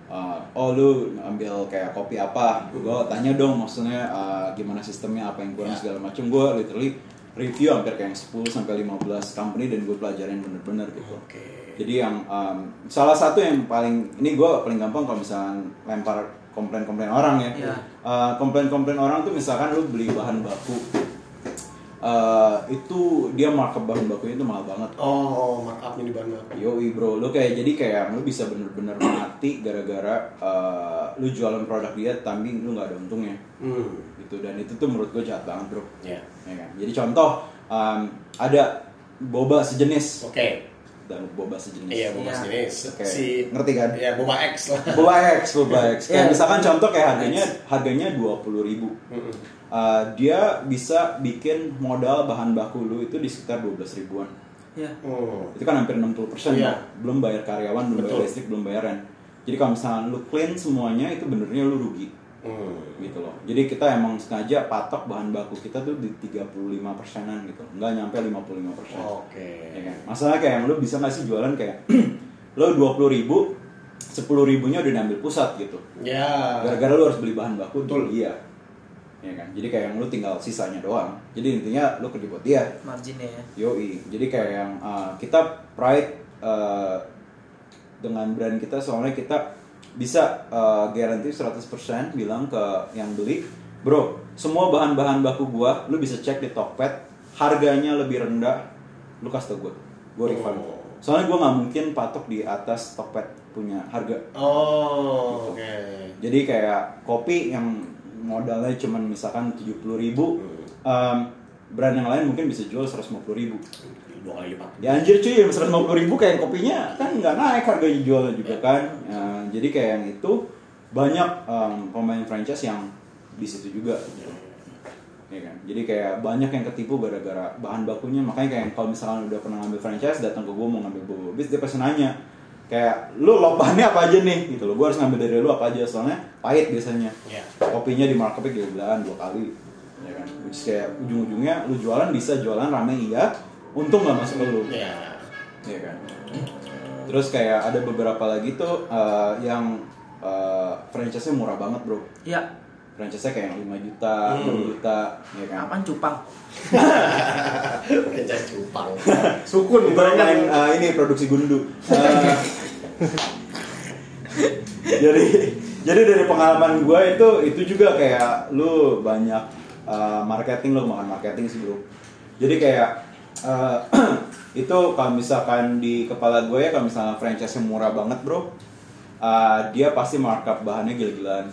Speaker 3: uh, oh lu ambil kayak kopi apa gue tanya dong maksudnya uh, gimana sistemnya apa yang kurang
Speaker 2: Ya.
Speaker 3: segala macam gue literally review hampir kayak 10 sampai 15 company dan gue pelajarin bener-bener gitu
Speaker 2: Oke.
Speaker 3: jadi yang um, salah satu yang paling ini gue paling gampang kalau misalnya lempar komplain-komplain orang ya.
Speaker 1: Iya.
Speaker 3: Uh, komplain-komplain orang tuh misalkan lu beli bahan baku uh, itu dia markup bahan bakunya itu mahal banget.
Speaker 2: Oh, markupnya di mana?
Speaker 3: Yoi bro, lu kayak jadi kayak lu bisa bener-bener mati gara-gara uh, lu jualan produk dia tapi lu nggak ada untungnya
Speaker 2: Hmm.
Speaker 3: gitu dan itu tuh menurut gue jahat banget bro.
Speaker 2: Ya.
Speaker 3: Ya kan? Jadi contoh um, ada boba sejenis
Speaker 2: Oke.
Speaker 3: Dan boba sejenis.
Speaker 2: Iya, boba
Speaker 1: Iya.
Speaker 2: jenis.
Speaker 3: Oke.
Speaker 2: Si
Speaker 3: Ngerti kan?
Speaker 2: Ya, boba X lah.
Speaker 3: Boba X, Boba X. Kayak
Speaker 1: Iya.
Speaker 3: misalkan contoh kayak harganya harganya dua puluh ribu.
Speaker 2: Mm-mm.
Speaker 3: Uh, dia bisa bikin modal bahan baku lu itu di sekitar 12 ribuan.
Speaker 1: Iya.
Speaker 2: Hmm.
Speaker 3: Itu kan hampir 60% persen
Speaker 2: Iya.
Speaker 3: belum bayar karyawan, belum bayar
Speaker 2: Betul.
Speaker 3: listrik, belum bayar rent. Jadi kalau misalnya lu clean semuanya itu benernya lu rugi
Speaker 2: Hmm.
Speaker 3: gitu loh. Jadi kita emang sengaja patok bahan baku kita tuh di 35 persenan gitu. Nggak nyampe 55 persen.
Speaker 2: Oke.
Speaker 3: Ya kan? Masalah kayak yang lu bisa nggak sih jualan kayak lu 20 ribu, 10 ribunya udah diambil pusat gitu.
Speaker 2: Ya.
Speaker 3: Gara-gara lu harus beli bahan baku
Speaker 2: Betul.
Speaker 3: Iya. Ya kan? Jadi kayak yang lu tinggal sisanya doang. Jadi intinya lu kerja buat dia.
Speaker 1: Marginnya ya.
Speaker 3: Yoi. Jadi kayak yang uh, kita pride uh, dengan brand kita soalnya kita bisa uh, garanti 100% bilang ke yang beli, "Bro, semua bahan-bahan baku gua lu bisa cek di Tokped, harganya lebih rendah, lu kasih tau gua. Gua refund."
Speaker 2: Oh.
Speaker 3: Soalnya gua nggak mungkin patok di atas Tokped punya harga.
Speaker 2: Oh, oke.
Speaker 3: Jadi kayak kopi yang modalnya cuman misalkan 70.000 ribu, um, brand yang lain mungkin bisa jual 150.000 ribu.
Speaker 2: Dua kali lipat.
Speaker 3: Ya anjir cuy, 150 ribu kayak kopinya kan nggak naik harganya jualnya juga kan. Ya, jadi kayak yang itu banyak um, pemain franchise yang di situ juga. Ya kan? Jadi kayak banyak yang ketipu gara-gara bahan bakunya. Makanya kayak kalau misalkan udah pernah ngambil franchise datang ke gue mau ngambil boba bis dia pasti nanya kayak lu lo bahannya apa aja nih gitu loh. Gue harus ngambil dari lu apa aja soalnya pahit biasanya.
Speaker 2: Ya.
Speaker 3: Kopinya di markupnya gila dua kali. Ya kan? Which kayak ujung-ujungnya lu jualan bisa jualan rame iya, untung nggak masuk ke lu.
Speaker 2: Ya.
Speaker 3: Iya kan. Terus kayak ada beberapa lagi tuh eh, yang eh, franchise-nya murah banget bro.
Speaker 1: Iya.
Speaker 3: Franchise-nya kayak yang 5 juta,
Speaker 2: Hmm.
Speaker 3: 6 juta, ya kan.
Speaker 1: Apaan cupang?
Speaker 2: Franchise cupang. Sukun
Speaker 3: Itu main eh, ini produksi gundu. Eh, jadi jadi dari pengalaman gue itu itu juga kayak lu banyak eh, marketing lu makan marketing sih bro. Jadi kayak eh, itu kalau misalkan di kepala gue ya kalau misalnya franchise yang murah banget bro, eh, dia pasti markup bahannya gila-gilaan,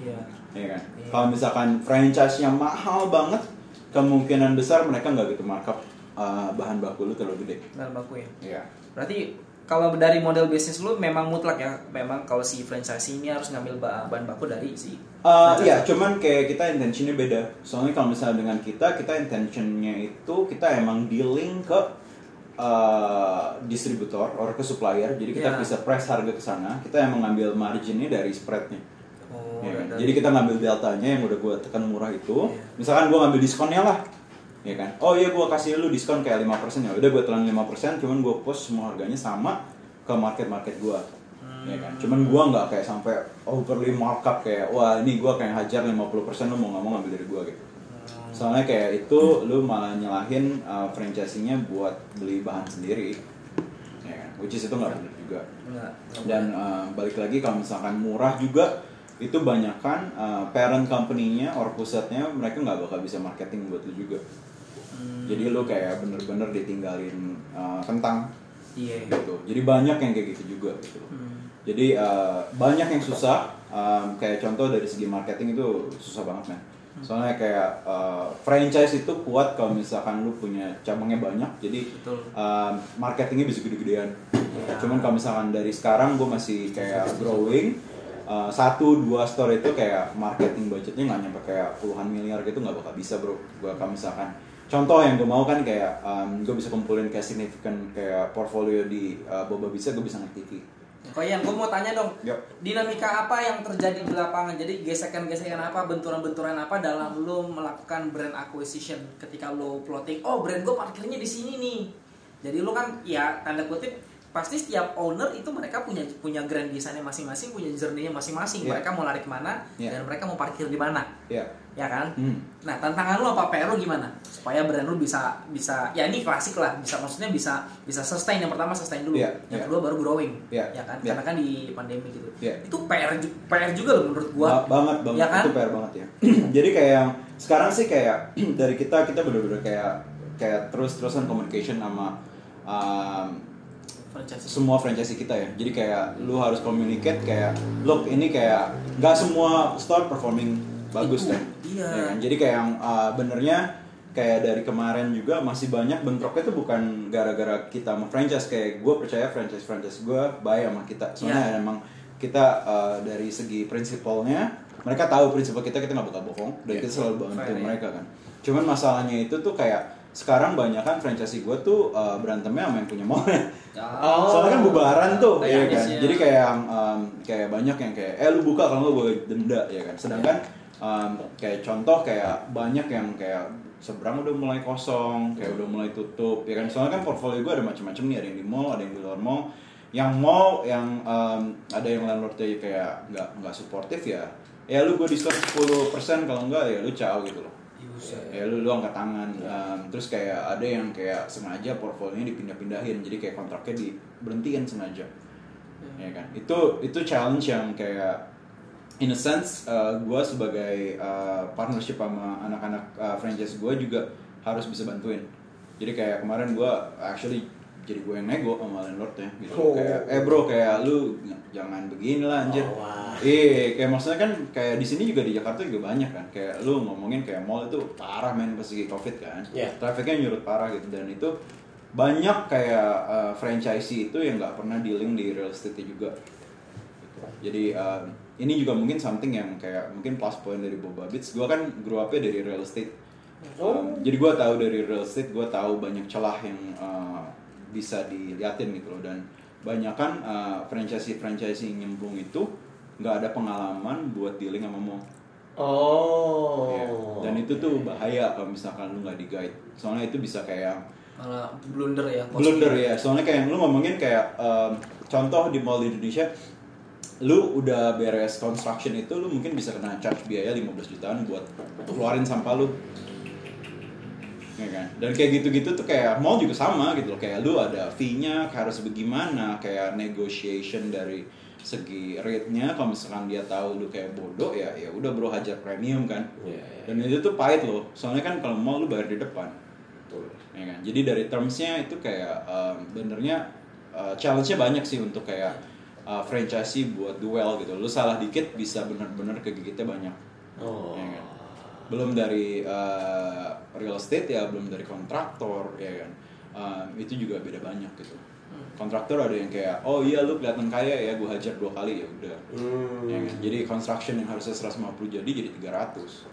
Speaker 1: Iya.
Speaker 3: ya kan.
Speaker 1: Iya.
Speaker 3: Kalau misalkan franchise yang mahal banget, kemungkinan besar mereka nggak gitu markup eh, bahan baku lu terlalu gede.
Speaker 1: Bahan baku ya.
Speaker 3: Iya.
Speaker 1: Berarti kalau dari model bisnis lu memang mutlak ya, memang kalau si franchise ini harus ngambil ba- bahan baku dari si
Speaker 3: Uh, iya, cuman kayak kita intentionnya beda. Soalnya kalau misalnya dengan kita, kita intentionnya itu kita emang dealing ke uh, distributor or ke supplier. Jadi kita
Speaker 1: Iya.
Speaker 3: bisa price harga ke sana. Kita emang ngambil marginnya dari spreadnya.
Speaker 1: Oh,
Speaker 3: Ya kan? Jadi kita ngambil deltanya yang udah gue tekan murah itu.
Speaker 1: Iya.
Speaker 3: Misalkan gue ngambil diskonnya lah. Ya kan? Oh iya gue kasih lu diskon kayak 5% ya. Udah gue telan 5%, cuman gue post semua harganya sama ke market-market gue. Ya kan? Cuman gue nggak kayak sampai overly markup kayak wah ini gue kayak hajar 50% lu mau nggak mau ngambil dari gue gitu. Soalnya kayak itu lu malah nyalahin uh, franchising-nya buat beli bahan sendiri. Ya kan? Which is itu nggak benar juga
Speaker 1: enggak
Speaker 3: dan uh, balik lagi kalau misalkan murah juga itu banyak kan uh, parent company-nya or pusatnya mereka nggak bakal bisa marketing buat lu juga
Speaker 1: Hmm,
Speaker 3: jadi lu kayak bener-bener ditinggalin uh, kentang.
Speaker 1: Iya.
Speaker 3: gitu. Jadi banyak yang kayak gitu juga gitu.
Speaker 1: Hmm.
Speaker 3: jadi uh, banyak yang susah. Um, kayak contoh dari segi marketing itu susah banget man soalnya kayak uh, franchise itu kuat kalau misalkan lu punya cabangnya banyak. Jadi
Speaker 1: Betul.
Speaker 3: um, marketingnya bisa gede-gedean.
Speaker 1: Iya.
Speaker 3: cuman kalau misalkan dari sekarang gue masih kayak growing uh, satu dua store itu kayak marketing budgetnya nggak nyampe kayak puluhan miliar gitu nggak bakal bisa bro. Gue kalau misalkan contoh yang gue mau kan kayak um, gue bisa kumpulin kayak significant kayak portfolio di uh, Boba bisa gue bisa naik TV
Speaker 1: Koyan, gue mau tanya dong,
Speaker 3: Yap.
Speaker 1: dinamika apa yang terjadi di lapangan? Jadi gesekan-gesekan apa, benturan-benturan apa dalam lo melakukan brand acquisition ketika lo plotting, oh brand gue parkirnya di sini nih. Jadi lo kan, ya tanda kutip, pasti setiap owner itu mereka punya punya grand design masing-masing, punya journey-nya masing-masing.
Speaker 3: Iya.
Speaker 1: Mereka mau lari ke mana
Speaker 3: Iya.
Speaker 1: dan mereka mau parkir di mana,
Speaker 3: Ya.
Speaker 1: ya kan?
Speaker 3: Hmm.
Speaker 1: Nah tantangan lo apa PR lo gimana supaya brand lo bisa bisa ya ini klasik lah bisa maksudnya bisa bisa sustain yang pertama sustain dulu
Speaker 3: Iya,
Speaker 1: yang
Speaker 3: iya.
Speaker 1: kedua baru growing
Speaker 3: Iya,
Speaker 1: ya kan
Speaker 3: iya.
Speaker 1: karena kan di pandemi gitu
Speaker 3: Iya.
Speaker 1: itu PR PR juga loh menurut gua
Speaker 3: Ba- banget banget
Speaker 1: ya kan
Speaker 3: itu PR banget ya jadi kayak sekarang sih kayak dari kita kita bener-bener kayak kayak terus-terusan communication sama um,
Speaker 1: franchise
Speaker 3: semua franchise kita ya jadi kayak lu harus communicate kayak look ini kayak nggak semua store performing bagus
Speaker 1: Itu,
Speaker 3: kan
Speaker 1: iya.
Speaker 3: Ya kan? jadi kayak yang uh, benernya kayak dari kemarin juga masih banyak bentroknya tuh bukan gara-gara kita mau franchise kayak gue percaya franchise franchise gue baik sama kita soalnya
Speaker 1: Iya.
Speaker 3: emang kita uh, dari segi prinsipalnya mereka tahu prinsipal kita kita nggak bakal bohong dan
Speaker 2: Iya.
Speaker 3: kita selalu bantu
Speaker 1: ya.
Speaker 3: mereka kan cuman masalahnya itu tuh kayak sekarang banyak kan franchise gue tuh uh, berantemnya sama yang punya mallnya
Speaker 2: Oh.
Speaker 3: Soalnya kan bubaran tuh, ya kan.
Speaker 1: iya.
Speaker 3: Jadi kayak yang um, kayak banyak yang kayak eh lu buka kalau nggak gue denda ya kan. Sedangkan um, kayak contoh kayak banyak yang kayak seberang udah mulai kosong, kayak udah mulai tutup ya kan. Soalnya kan portfolio gue ada macam-macam nih, ada yang di mall, ada yang di luar mall. Yang mall yang um, ada yang landlordnya kayak nggak nggak suportif ya. Ya lu gue diskon 10% kalau enggak ya lu ciao gitu loh ya lu lu angkat tangan Um, terus kayak ada yang kayak sengaja portfolionya dipindah-pindahin jadi kayak kontraknya diberhentiin sengaja. Ya kan? Itu itu challenge yang kayak in a sense gue sebagai uh, partnership sama anak-anak uh, franchise gue juga harus bisa bantuin. Jadi kayak kemarin gue actually jadi gue yang nego sama landlordnya gitu
Speaker 2: Oh.
Speaker 3: kayak eh bro kayak lu jangan begini lah anjir
Speaker 2: Oh.
Speaker 3: Iya, kayak maksudnya kan kayak di sini juga di Jakarta juga banyak kan. Kayak lu ngomongin kayak mall itu parah men pas lagi Covid kan.
Speaker 2: Iya.
Speaker 3: Trafficnya nyurut parah gitu dan itu banyak kayak uh, franchisee itu yang nggak pernah dealing di real estate juga. Gitu. Jadi um, ini juga mungkin something yang kayak mungkin plus point dari Boba Beats. Gua kan grow up dari real estate.
Speaker 2: Oh.
Speaker 3: Um, jadi gua tahu dari real estate, gua tahu banyak celah yang uh, bisa diliatin gitu loh dan banyak kan uh, franchisee-franchisee yang nyemplung itu nggak ada pengalaman buat dealing sama mall.
Speaker 2: Oh.
Speaker 3: Ya. Dan itu tuh bahaya kalau misalkan lu nggak di guide. Soalnya itu bisa kayak
Speaker 1: malah blunder ya
Speaker 3: blunder ya. Soalnya kayak lu ngomongin kayak um, contoh di mall di Indonesia lu udah beres construction itu lu mungkin bisa kena charge biaya 15 jutaan buat keluarin sampah lu ya kan? Dan kayak gitu-gitu tuh kayak mall juga sama gitu loh. Kayak lu ada fee-nya harus bagaimana? Kayak negotiation dari segi rate-nya kalau misalkan dia tahu lu kayak bodoh ya ya udah bro hajar premium kan?
Speaker 2: Iya, iya.
Speaker 3: dan itu tuh pahit loh. Soalnya kan kalau mall lu bayar di depan.
Speaker 2: Betul.
Speaker 3: ya kan? Jadi dari termsnya itu kayak um, benernya uh, challenge-nya banyak sih untuk kayak uh, franchisee buat duel gitu. Lu salah dikit bisa bener-bener kegigitnya banyak.
Speaker 2: Oh.
Speaker 3: ya kan belum dari uh, real estate ya belum dari kontraktor ya kan Um, itu juga beda banyak gitu kontraktor ada yang kayak oh iya lu kelihatan kaya ya gua hajar dua kali ya udah
Speaker 2: Hmm.
Speaker 3: ya kan? Jadi construction yang harusnya 150 jadi jadi 300.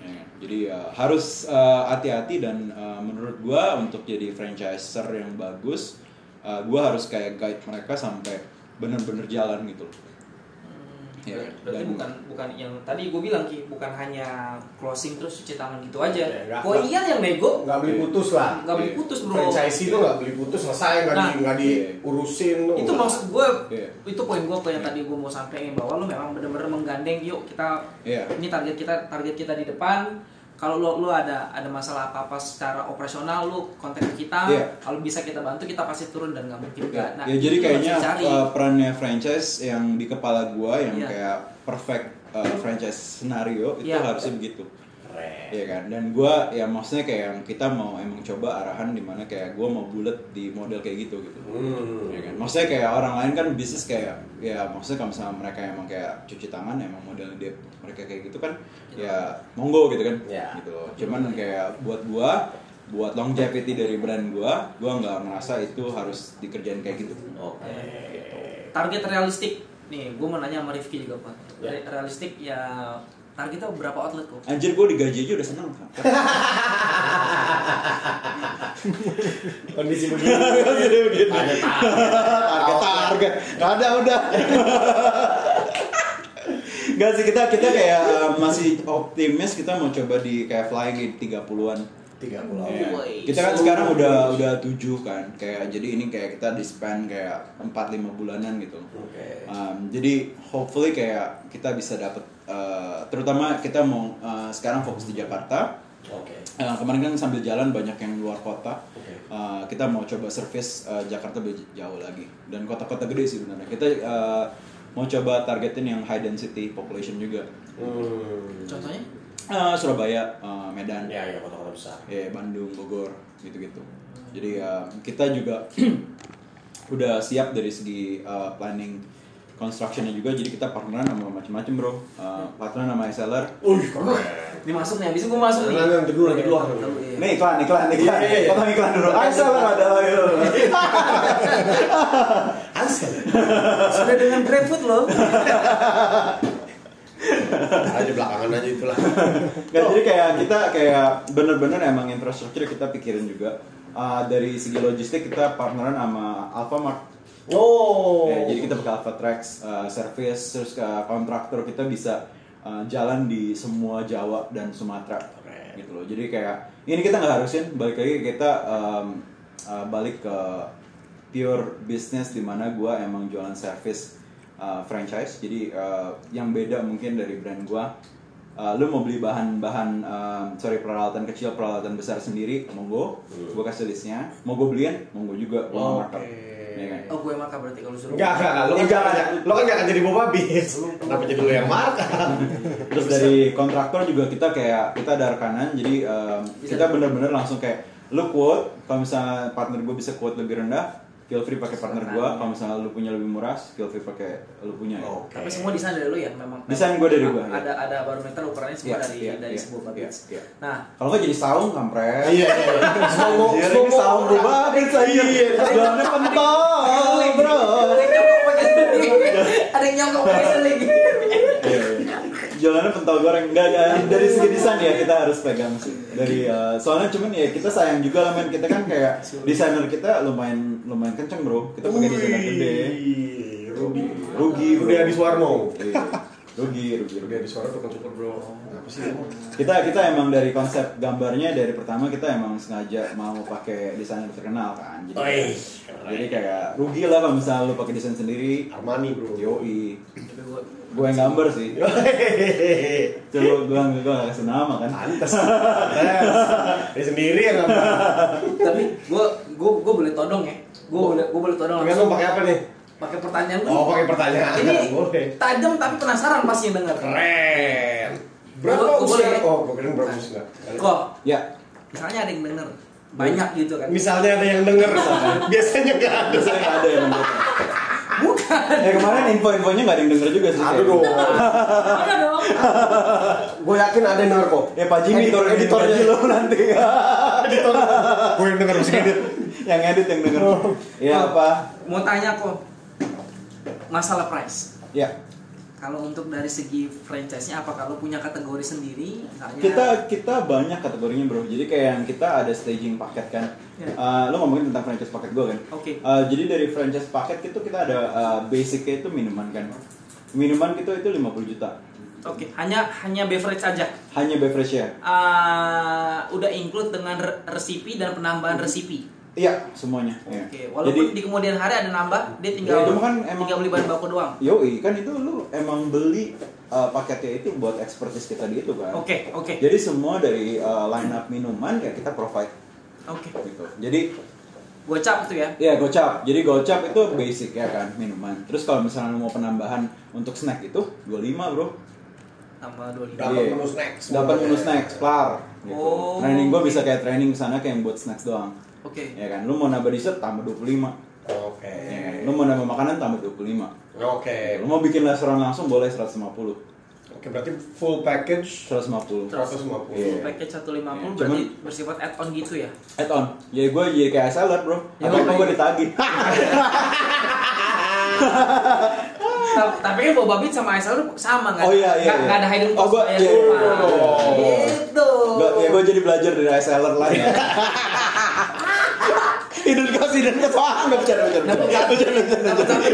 Speaker 3: Ya kan? Jadi ya, harus uh, hati-hati dan uh, menurut gua untuk jadi franchiser yang bagus, uh, gua harus kayak guide mereka sampai bener-bener jalan gitu loh. Ya,
Speaker 1: berarti
Speaker 3: dan-
Speaker 1: bukan bukan yang tadi gue bilang ki bukan hanya closing terus cuci tangan gitu aja
Speaker 2: Ya, nggak-
Speaker 1: kok iya yang nego
Speaker 2: Nggak beli putus lah.
Speaker 1: nggak beli putus bro
Speaker 2: Franchise itu nggak beli putus selesai nggak di
Speaker 1: Nah.
Speaker 2: nggak diurusin tuh.
Speaker 1: itu maksud gue
Speaker 3: Iya.
Speaker 1: itu poin gue yang
Speaker 3: Iya.
Speaker 1: tadi gue mau sampaikan bahwa lo memang bener-bener menggandeng yuk kita
Speaker 3: Iya.
Speaker 1: ini target kita target kita di depan kalau lo lo ada ada masalah apa apa secara operasional lo kontak kita
Speaker 3: Iya.
Speaker 1: kalau bisa kita bantu kita pasti turun dan nggak mungkin enggak nah
Speaker 3: ya jadi kayaknya uh, perannya franchise yang di kepala gua yang
Speaker 1: Iya.
Speaker 3: kayak perfect uh, franchise scenario itu
Speaker 1: Iya.
Speaker 3: harusnya begitu.
Speaker 2: Keren.
Speaker 3: Iya kan, dan gua ya maksudnya kayak yang kita mau emang coba arahan di mana kayak gua mau bulat di model kayak gitu gitu.
Speaker 2: Hmm.
Speaker 3: Ya kan, maksudnya kayak orang lain kan bisnis kayak ya maksudnya kalau misalnya mereka emang kayak cuci tangan emang model dia mereka kayak gitu kan ya monggo gitu kan.
Speaker 2: Ya.
Speaker 3: Gitu loh. Cuman kayak buat gua buat longevity dari brand gua, gua nggak ngerasa itu harus dikerjain kayak gitu.
Speaker 2: Oke.
Speaker 1: target realistik nih gue mau nanya sama Rifki juga pak
Speaker 2: Ya.
Speaker 1: Re- realistik ya targetnya berapa outlet kok
Speaker 3: Anjir gue digaji aja udah seneng kan.
Speaker 2: Kondisi begini. Ada
Speaker 3: Harga target. Gak ada udah. Gak sih kita kita kayak masih optimis kita mau coba di kayak flying di 30-an.
Speaker 2: Tiga pulau.
Speaker 3: Iya.
Speaker 1: Woi.
Speaker 3: Kita kan sekarang udah udah 7 kan. Kayak jadi ini kayak kita di span kayak 4 5 bulanan gitu.
Speaker 2: Oke.
Speaker 3: Um, jadi hopefully kayak kita bisa dapat uh, terutama kita mau uh, sekarang fokus di Jakarta.
Speaker 2: Oke.
Speaker 3: Uh, kemarin kan sambil jalan banyak yang luar kota.
Speaker 2: Oke.
Speaker 3: Uh, kita mau coba service uh, Jakarta lebih jauh lagi dan kota-kota gede sih benar. Kita uh, mau coba targetin yang high density population juga.
Speaker 2: Hmm.
Speaker 1: contohnya
Speaker 3: Uh, Surabaya, uh, Medan,
Speaker 2: Ya, ya besar.
Speaker 3: ya Bandung, Bogor, gitu-gitu. Jadi uh, kita juga udah siap dari segi uh, planning constructionnya juga. Jadi kita partneran sama macam-macam bro. Uh, partneran sama seller.
Speaker 2: Wih, keren.
Speaker 1: dimasuk nih habis itu gue masuk nih
Speaker 2: Nanti, nanti dulu, nanti dulu.
Speaker 1: Iya.
Speaker 3: Nih iklan, iklan, iklan.
Speaker 2: Iya, iya.
Speaker 3: Potong iklan dulu. Seller ada. ayo.
Speaker 2: Ansel.
Speaker 1: sudah dengan GrabFood loh
Speaker 2: Ada belakangan aja itulah.
Speaker 3: Nggak, jadi kayak kita kayak bener-bener emang infrastruktur kita pikirin juga. Uh, dari segi logistik kita partneran sama Alfamart.
Speaker 2: Oh.
Speaker 3: Ya, jadi kita pakai Alpha Tracks, uh, service, terus ke kontraktor kita bisa uh, jalan di semua Jawa dan Sumatera,
Speaker 2: Keren.
Speaker 3: gitu loh. Jadi kayak ini kita nggak harusin, balik lagi kita um, uh, balik ke pure business di mana gua emang jualan service uh, franchise. Jadi uh, yang beda mungkin dari brand gua. Uh, lu mau beli bahan-bahan um, sorry peralatan kecil peralatan besar sendiri monggo gua kasih listnya mau gue beliin monggo juga gua
Speaker 2: Oke.
Speaker 3: markup ya kan?
Speaker 1: oh gue marka berarti kalau suruh
Speaker 2: Enggak, enggak, enggak. Lo kan
Speaker 3: Enggak,
Speaker 2: jangan,
Speaker 3: enggak.
Speaker 2: lo kan jangan jadi boba bis. Kenapa jadi lo yang marka?
Speaker 3: Terus dari kontraktor juga kita kayak kita ada rekanan, jadi um, kita bener-bener langsung kayak lu quote, kalau misalnya partner gue bisa quote lebih rendah, feel free pakai partner gue. Kalau misalnya lu punya lebih murah, feel free pakai lu punya. ya.
Speaker 2: Oke.
Speaker 1: tapi semua desain dari lu ya memang
Speaker 3: Desain gua dari gua, ya.
Speaker 1: ada ada barometer ukurannya semua
Speaker 3: Iya,
Speaker 1: dari
Speaker 3: iya,
Speaker 1: dari
Speaker 3: iya,
Speaker 1: sebuah
Speaker 3: iya,
Speaker 1: babits
Speaker 3: iya.
Speaker 1: nah
Speaker 3: Kalau nggak jadi saung kampret.
Speaker 2: Iya, iya. iya.
Speaker 3: Anjir, ini saung bro banget saya. Jalannya pentol, bro.
Speaker 1: ada yang nyongkok pakai seling ada yang nyongkok pakai seling
Speaker 3: Iya, iya. Jalannya pentol goreng enggak enggak dari segi desain ya kita harus pegang sih. Dari uh, soalnya cuman ya kita sayang juga lah men kita kan kayak desainer kita lumayan lumayan kenceng bro. Kita pakai desainer gede.
Speaker 2: Rugi.
Speaker 3: Rugi.
Speaker 2: Rugi Suwarno.
Speaker 3: Iya. Rugi, rugi,
Speaker 2: Rugi. Adi Suwarno tukang cukur bro. Apa sih?
Speaker 3: Kita kita emang dari konsep gambarnya dari pertama kita emang sengaja mau pakai desainer terkenal kan. Jadi,
Speaker 2: Oi,
Speaker 3: jadi kayak rugi lah kalau misalnya lu pakai desain sendiri.
Speaker 2: Armani bro.
Speaker 3: Yoi. Gue yang gambar sih. Coba gue gue gak kasih nama kan.
Speaker 2: Pantes. Dia sendiri yang ngambil.
Speaker 1: tapi gue gue gue boleh todong ya gue boleh gue boleh todong
Speaker 2: Pengen lo pakai apa nih?
Speaker 1: pakai pertanyaan
Speaker 2: Oh, pakai pertanyaan.
Speaker 1: ini
Speaker 2: Boleh.
Speaker 1: tajam tapi penasaran pasti yang denger
Speaker 2: Keren. Berapa usia?
Speaker 1: boleh.
Speaker 2: Oh, gue kira berapa usia?
Speaker 1: kok
Speaker 3: Ya,
Speaker 1: misalnya ada yang denger banyak gitu kan
Speaker 2: Misalnya ada yang denger, biasanya nggak ada.
Speaker 3: biasanya nggak ada yang nonton. Ya kemarin info-infonya nggak ada yang denger juga sih.
Speaker 2: Aduh dong.
Speaker 1: ada dong
Speaker 2: Gue yakin ada yang denger kok.
Speaker 3: Ya Pak Jimmy
Speaker 2: Editor,
Speaker 3: turun
Speaker 2: editornya.
Speaker 3: lo nanti.
Speaker 2: Editor. Gue yang denger harus edit.
Speaker 3: yang edit yang denger. Ya apa?
Speaker 1: mau tanya kok masalah price
Speaker 3: Ya.
Speaker 1: kalau untuk dari segi franchise-nya apa kalau punya kategori sendiri misalnya
Speaker 3: Kita kita banyak kategorinya bro. Jadi kayak yang kita ada staging paket kan.
Speaker 1: Ya.
Speaker 3: Eh, lo ngomongin tentang franchise paket gue kan.
Speaker 1: Oke.
Speaker 3: Eh, jadi dari franchise paket itu kita ada eh, basicnya itu minuman kan. Minuman itu itu 50 juta.
Speaker 1: oke hanya hanya beverage aja
Speaker 3: Hanya beverage ya.
Speaker 1: Ah, udah include dengan re- resipi dan penambahan resipi
Speaker 3: Iya, semuanya. ya.
Speaker 1: Oke, walaupun di kemudian hari ada nambah, dia tinggal
Speaker 3: Ya, kan emang-
Speaker 1: tinggal beli bahan baku doang.
Speaker 3: Yoi, kan itu lu emang beli uh, paketnya itu buat expertise kita di itu kan.
Speaker 1: Oke, oke.
Speaker 3: Jadi semua dari uh, line up minuman ya kita provide
Speaker 1: Oke.
Speaker 3: gitu. Jadi
Speaker 1: Gocap tuh ya.
Speaker 3: ya gocap. Jadi gocap itu basic ya kan minuman. Terus kalau misalnya lu mau penambahan untuk snack itu 25 bro.
Speaker 1: Tambah 25.
Speaker 2: Dapat
Speaker 3: Iya.
Speaker 2: menu snacks.
Speaker 3: Dapat menu snacks, kelar. Gitu.
Speaker 1: Oh.
Speaker 3: Training gua bisa kayak training sana kayak yang buat snacks doang.
Speaker 1: Oke.
Speaker 3: Ya kan, lu mau nambah dessert tambah 25.
Speaker 2: Oke.
Speaker 3: Ya kan? Lu mau nambah makanan tambah 25.
Speaker 2: Oke.
Speaker 3: Lu mau bikin restoran langsung boleh 150.
Speaker 2: Oke, berarti full package
Speaker 3: 150.
Speaker 2: 150.
Speaker 3: Iya.
Speaker 1: Package 150
Speaker 3: Iya,
Speaker 1: berarti
Speaker 3: cuman-
Speaker 1: bersifat add-on gitu ya.
Speaker 3: Add on. Jadi gue jadi kayak seller bro.
Speaker 1: Ya,
Speaker 3: Apa gue ditagih.
Speaker 1: Ta- Tapi kan Boba Beat sama lu sama nggak?
Speaker 3: Oh, iya, iya,
Speaker 1: Nggak-
Speaker 3: iya.
Speaker 1: nggak ada hidden
Speaker 3: Oh,
Speaker 1: cost
Speaker 3: gua-
Speaker 1: kayak
Speaker 3: iya, iya,
Speaker 2: iya.
Speaker 1: Gitu.
Speaker 3: Gak, ya gue jadi belajar dari reseller lain ya. Hidden cost, hidden cost. Wah, gak bercanda, bercanda. Bercanda, bercanda, bercanda.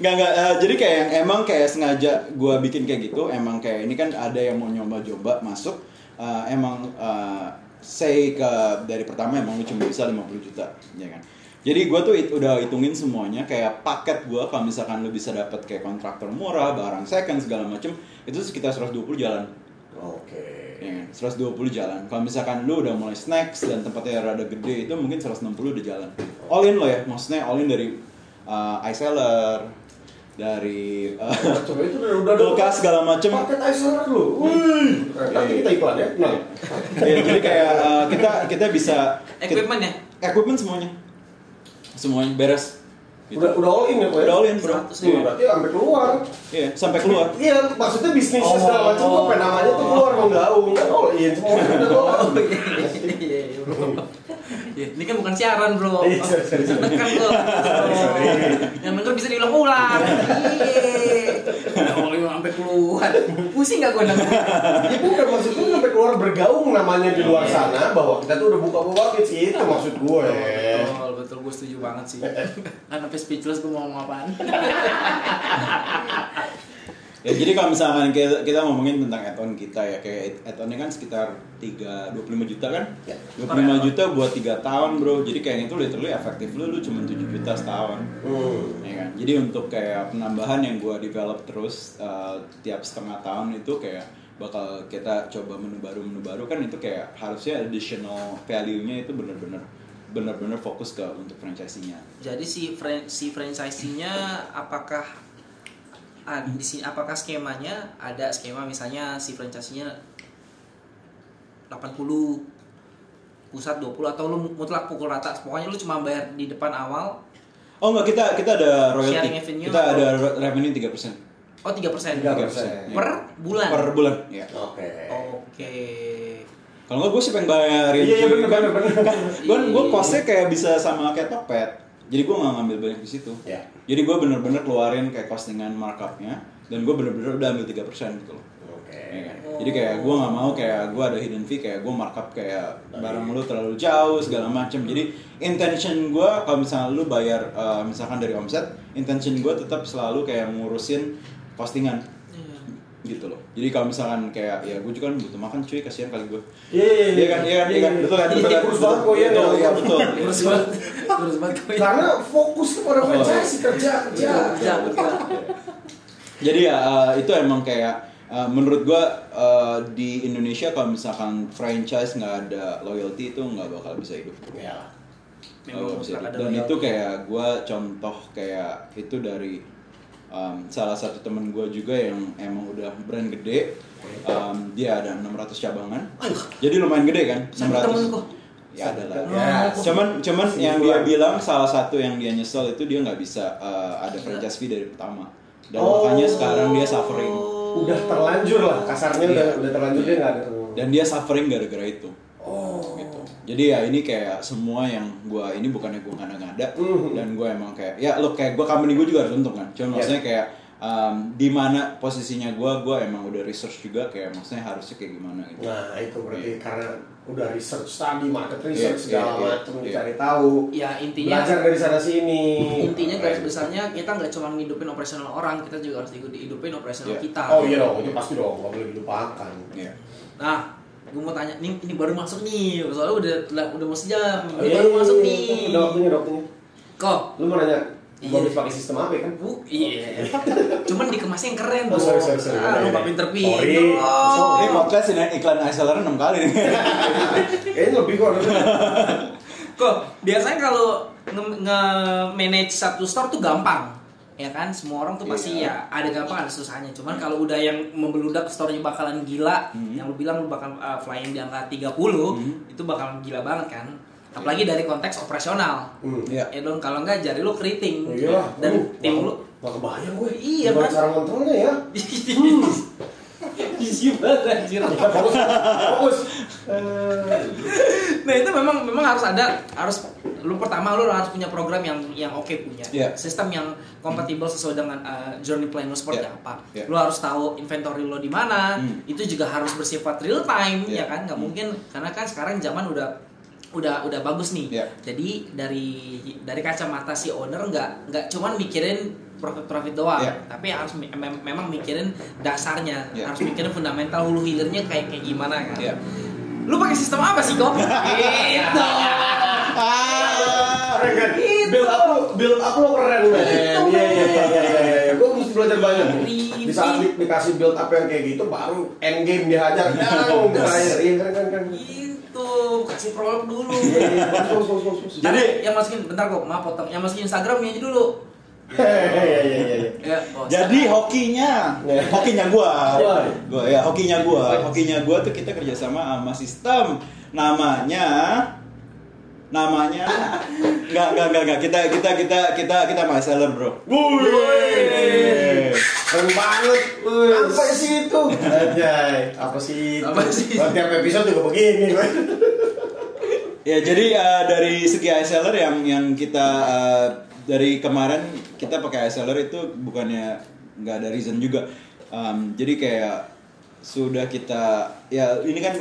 Speaker 3: Nggak, nggak. eh, jadi kayak yang emang kayak sengaja gue bikin kayak gitu. Emang kayak ini kan ada yang mau nyoba-coba masuk. eh, emang eh, say ke dari pertama emang lu cuma bisa 50 juta, ya kan. Jadi gue tuh it- udah hitungin semuanya kayak paket gue kalau misalkan lu bisa dapat kayak kontraktor murah, barang second segala macem itu sekitar 120 jalan
Speaker 2: Oke.
Speaker 3: ya kan? 120 jalan. Kalau misalkan lu udah mulai snacks dan tempatnya rada gede itu mungkin 160 udah jalan. All in lo ya, maksudnya all in dari uh, ice seller, dari uh,
Speaker 2: Coba itu udah udah
Speaker 3: kulkas segala macem.
Speaker 2: Paket iceberg lu. Wih. Nanti kita iklan ya. Nah.
Speaker 3: Ya, jadi kayak uh, kita kita bisa
Speaker 1: Equipment ya?
Speaker 3: equipment semuanya, semuanya beres. Gitu.
Speaker 2: Udah udah all in ya, Pak ya?
Speaker 3: Udah all in, bro.
Speaker 1: 100
Speaker 2: Iya, berarti sampai keluar.
Speaker 3: Iya, sampai keluar.
Speaker 2: Iya, maksudnya bisnis
Speaker 1: Oh.
Speaker 2: segala macam tuh apa namanya tuh keluar menggaung kan all in semua udah all in.
Speaker 1: Ini kan bukan siaran bro.
Speaker 2: Iya.
Speaker 1: Tekan bro.
Speaker 2: sorry.
Speaker 1: Yang denger bisa diulang-ulang. Iya. Kalau sampai keluar, pusing gak gue denger?
Speaker 2: Ya bukan maksudnya sampai keluar bergaung namanya di luar sana bahwa kita tuh udah buka buka kids itu maksud gue.
Speaker 1: Betul, betul, gue setuju banget sih. Kan sampai speechless gue mau ngomong apaan.
Speaker 3: Ya jadi kalau misalkan kita, kita ngomongin tentang add-on kita ya kayak add-onnya kan sekitar 3 25 juta kan?
Speaker 2: Ya.
Speaker 3: 25 juta buat 3 tahun, Bro. Jadi kayak itu literally efektif lu lu cuma 7 juta setahun.
Speaker 2: Hmm.
Speaker 3: Ya kan? Jadi untuk kayak penambahan yang gua develop terus uh, tiap setengah tahun itu kayak bakal kita coba menu baru menu baru kan itu kayak harusnya additional value-nya itu bener-bener bener-bener fokus ke untuk franchise-nya.
Speaker 1: Jadi si fran si franchisee-nya apakah ah, di sini apakah skemanya ada skema misalnya si franchisee-nya 80 pusat 20 atau lu mutlak pukul rata pokoknya lu cuma bayar di depan awal
Speaker 3: Oh enggak, kita kita ada royalty.
Speaker 1: Sharing revenue
Speaker 3: Kita
Speaker 1: atau-
Speaker 3: ada revenue 3%.
Speaker 1: oh 3% persen
Speaker 2: 3%.
Speaker 1: per bulan
Speaker 3: Per bulan, ya.
Speaker 2: Oke.
Speaker 1: oke
Speaker 3: Kalau nggak gue sih pengen bayarin
Speaker 2: Iya, iya, bener,
Speaker 3: kan,
Speaker 2: bener, bener.
Speaker 3: kan gue gue
Speaker 1: Iya.
Speaker 3: kosnya kayak bisa sama kayak Tokped jadi gue nggak ngambil banyak di situ
Speaker 2: Ya.
Speaker 3: Jadi gue bener-bener keluarin kayak costingan markupnya dan gue bener-bener udah ambil 3% gitu loh
Speaker 2: Oke.
Speaker 3: Ya kan? Jadi kayak gue nggak mau kayak gue ada hidden fee kayak gue markup kayak barang lu terlalu jauh segala macem. Jadi intention gue kalau misalnya lu bayar eh, misalkan dari omset, intention gue tetap selalu kayak ngurusin postingan
Speaker 1: Iya.
Speaker 3: Gitu loh. Jadi kalau misalkan kayak ya gue juga kan butuh makan cuy kasihan kali gue.
Speaker 2: Iya, iya,
Speaker 3: Iya kan, iya kan, iya kan, betul kan, betul kan.
Speaker 2: Kurus banget kok, iya,
Speaker 3: Betul,
Speaker 2: iya.
Speaker 3: iya betul.
Speaker 1: terus banget terus banget gue
Speaker 2: Karena fokus kepada
Speaker 3: Oh.
Speaker 2: franchise kerja kerja.
Speaker 1: kerja betul
Speaker 3: Jadi ya eh, itu emang kayak eh, menurut gua eh, di Indonesia kalau misalkan franchise nggak ada loyalty itu nggak bakal bisa hidup.
Speaker 2: Ya.
Speaker 3: Nggak bisa hidup.
Speaker 1: ada
Speaker 3: Dan
Speaker 1: loyalty.
Speaker 3: itu kayak gua contoh kayak itu dari um, salah satu temen gua juga yang emang udah brand gede. Um, dia ada 600 cabangan. Jadi lumayan gede kan?
Speaker 1: Siapa temen gua?
Speaker 3: Ya ada lah.
Speaker 2: Ya.
Speaker 3: Cuman cuman yang dia bilang salah satu yang dia nyesel itu dia nggak bisa uh, ada franchise fee dari pertama. Dan
Speaker 2: Oh.
Speaker 3: makanya sekarang dia suffering.
Speaker 2: Udah terlanjur lah kasarnya udah
Speaker 3: Iya.
Speaker 2: udah terlanjur dia nggak ada.
Speaker 3: Dan dia suffering gara-gara itu. Gitu. Jadi ya ini kayak semua yang gua ini bukannya gua ngada-ngada
Speaker 2: Mhm.
Speaker 3: dan gua emang kayak ya lo kayak gua company gua juga harus untung kan. Cuma
Speaker 2: Yes.
Speaker 3: maksudnya kayak um, di mana posisinya gua gua emang udah research juga kayak maksudnya harusnya kayak gimana gitu.
Speaker 2: Nah itu berarti karena udah research tadi market
Speaker 3: Iya,
Speaker 2: research segala
Speaker 3: iya, iya,
Speaker 2: macam
Speaker 3: iya.
Speaker 2: dicari tahu.
Speaker 1: ya intinya
Speaker 2: Belajar dari sana sini.
Speaker 1: intinya garis besarnya kita nggak cuma ngidupin operasional orang kita juga harus ikut hidupin operasional
Speaker 3: Iya.
Speaker 1: kita
Speaker 2: Oh iya dong, itu pasti dong, nggak boleh dilupakan.
Speaker 3: Iya.
Speaker 1: nah gue mau tanya nih ini baru masuk nih soalnya udah udah, udah mau sejam ini
Speaker 2: iya,
Speaker 1: baru
Speaker 2: iya,
Speaker 1: masuk
Speaker 2: iya,
Speaker 1: nih
Speaker 2: Udah waktunya, udah waktunya.
Speaker 1: kok
Speaker 2: Lu mau nanya,
Speaker 1: Iya.
Speaker 2: mau pakai sistem apa ya kan?
Speaker 1: bu iya cuman dikemasnya yang keren
Speaker 2: Oh, sorry, sorry, sorry.
Speaker 1: ah, lu nggak
Speaker 2: iya.
Speaker 1: pinter-pinter
Speaker 2: Sorry.
Speaker 1: Oh.
Speaker 3: Ini podcast ini iklan iSeller 6 kali nih.
Speaker 2: Kayaknya lebih kok.
Speaker 1: kok biasanya kalau nge- nge-manage satu store tuh gampang ya kan semua orang tuh pasti
Speaker 2: Iya.
Speaker 1: ya ada gampang ada susahnya cuman kalau udah yang membeludak store-nya bakalan gila
Speaker 3: Hmm.
Speaker 1: yang lu bilang lu bakal uh, flying di angka 30
Speaker 3: Hmm.
Speaker 1: itu bakalan gila banget kan apalagi dari konteks operasional
Speaker 2: Hmm.
Speaker 3: Iya.
Speaker 1: ya dong kalau nggak jari lu keriting
Speaker 2: Oh, iya
Speaker 1: dan
Speaker 2: Aduh,
Speaker 1: tim lu
Speaker 2: Nggak kebayang gue.
Speaker 1: Iya, kan?
Speaker 2: cara ngontrolnya ya?
Speaker 1: Iya banget anjir.
Speaker 2: Fokus, fokus.
Speaker 1: Nah itu memang memang harus ada harus lu pertama lu harus punya program yang yang oke punya
Speaker 3: Iya.
Speaker 1: sistem yang kompatibel sesuai dengan uh, journey plan lu seperti
Speaker 3: Iya.
Speaker 1: apa
Speaker 3: Iya.
Speaker 1: lu harus tahu inventory lo di mana
Speaker 3: Hmm.
Speaker 1: itu juga harus bersifat real time
Speaker 3: Iya.
Speaker 1: ya kan nggak
Speaker 3: Hmm.
Speaker 1: mungkin karena kan sekarang zaman udah udah udah bagus nih
Speaker 3: Iya.
Speaker 1: jadi dari dari kacamata si owner nggak nggak cuman mikirin profit profit doang
Speaker 3: Iya.
Speaker 1: tapi harus mem- memang mikirin dasarnya
Speaker 3: Iya.
Speaker 1: harus mikirin fundamental hulu hilirnya kayak kayak gimana kan
Speaker 3: Iya.
Speaker 1: lu pakai sistem apa sih kok gitu
Speaker 2: Keren kan?
Speaker 1: Gitu.
Speaker 2: Build up lu, build up lu keren men.
Speaker 1: Gitu,
Speaker 2: Iya iya iya iya iya iya. Gue mesti belajar banyak. Di saat di- dikasih build up yang kayak gitu baru end game dihajar. Terakhir. Iya keren keren keren.
Speaker 1: Kasih prolog dulu
Speaker 2: Iya iya. Terus.
Speaker 1: jadi yang masukin bentar kok maaf potong yang masukin Instagramnya aja dulu
Speaker 2: Iya iya iya iya.
Speaker 1: ya
Speaker 3: Jadi
Speaker 1: Instagram.
Speaker 3: hokinya,
Speaker 2: Ya.
Speaker 3: hokinya gua,
Speaker 2: Wah.
Speaker 3: gua ya hokinya gua, hokinya gua tuh kita kerjasama sama sistem namanya namanya nggak nggak nggak nggak kita kita kita kita kita seller bro
Speaker 2: Wih, keren banget. Apa sih itu? Apa sih?
Speaker 1: Apa sih?
Speaker 2: Buat tiap episode juga begini.
Speaker 3: Ya jadi eh, dari segi seller yang yang kita eh, dari kemarin kita pakai seller itu bukannya nggak ada reason juga Em, jadi kayak sudah kita ya ini kan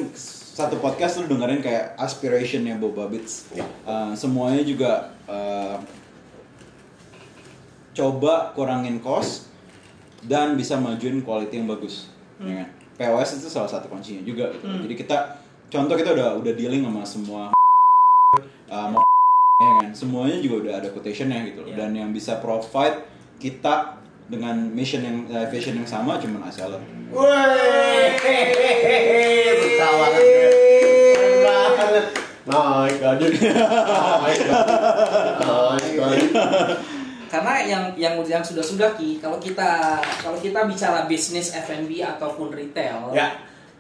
Speaker 3: satu podcast lu dengerin kayak aspirationnya Boba Beats
Speaker 2: Ya.
Speaker 3: Eh, semuanya juga eh, coba kurangin cost dan bisa majuin quality yang bagus ya kan? POS itu salah satu kuncinya juga gitu. jadi kita contoh kita udah udah dealing sama semua uh, mau ya kan semuanya juga udah ada quotationnya gitu loh.
Speaker 1: Iya.
Speaker 3: dan yang bisa provide kita dengan mission yang uh, vision yang sama cuman Aseller
Speaker 2: Wih, betah banget. Keren banget. Naik lagi. Naik lagi. Naik lagi.
Speaker 1: karena yang yang yang sudah sudah ki kalau kita kalau kita bicara bisnis F&B ataupun retail
Speaker 2: Ya.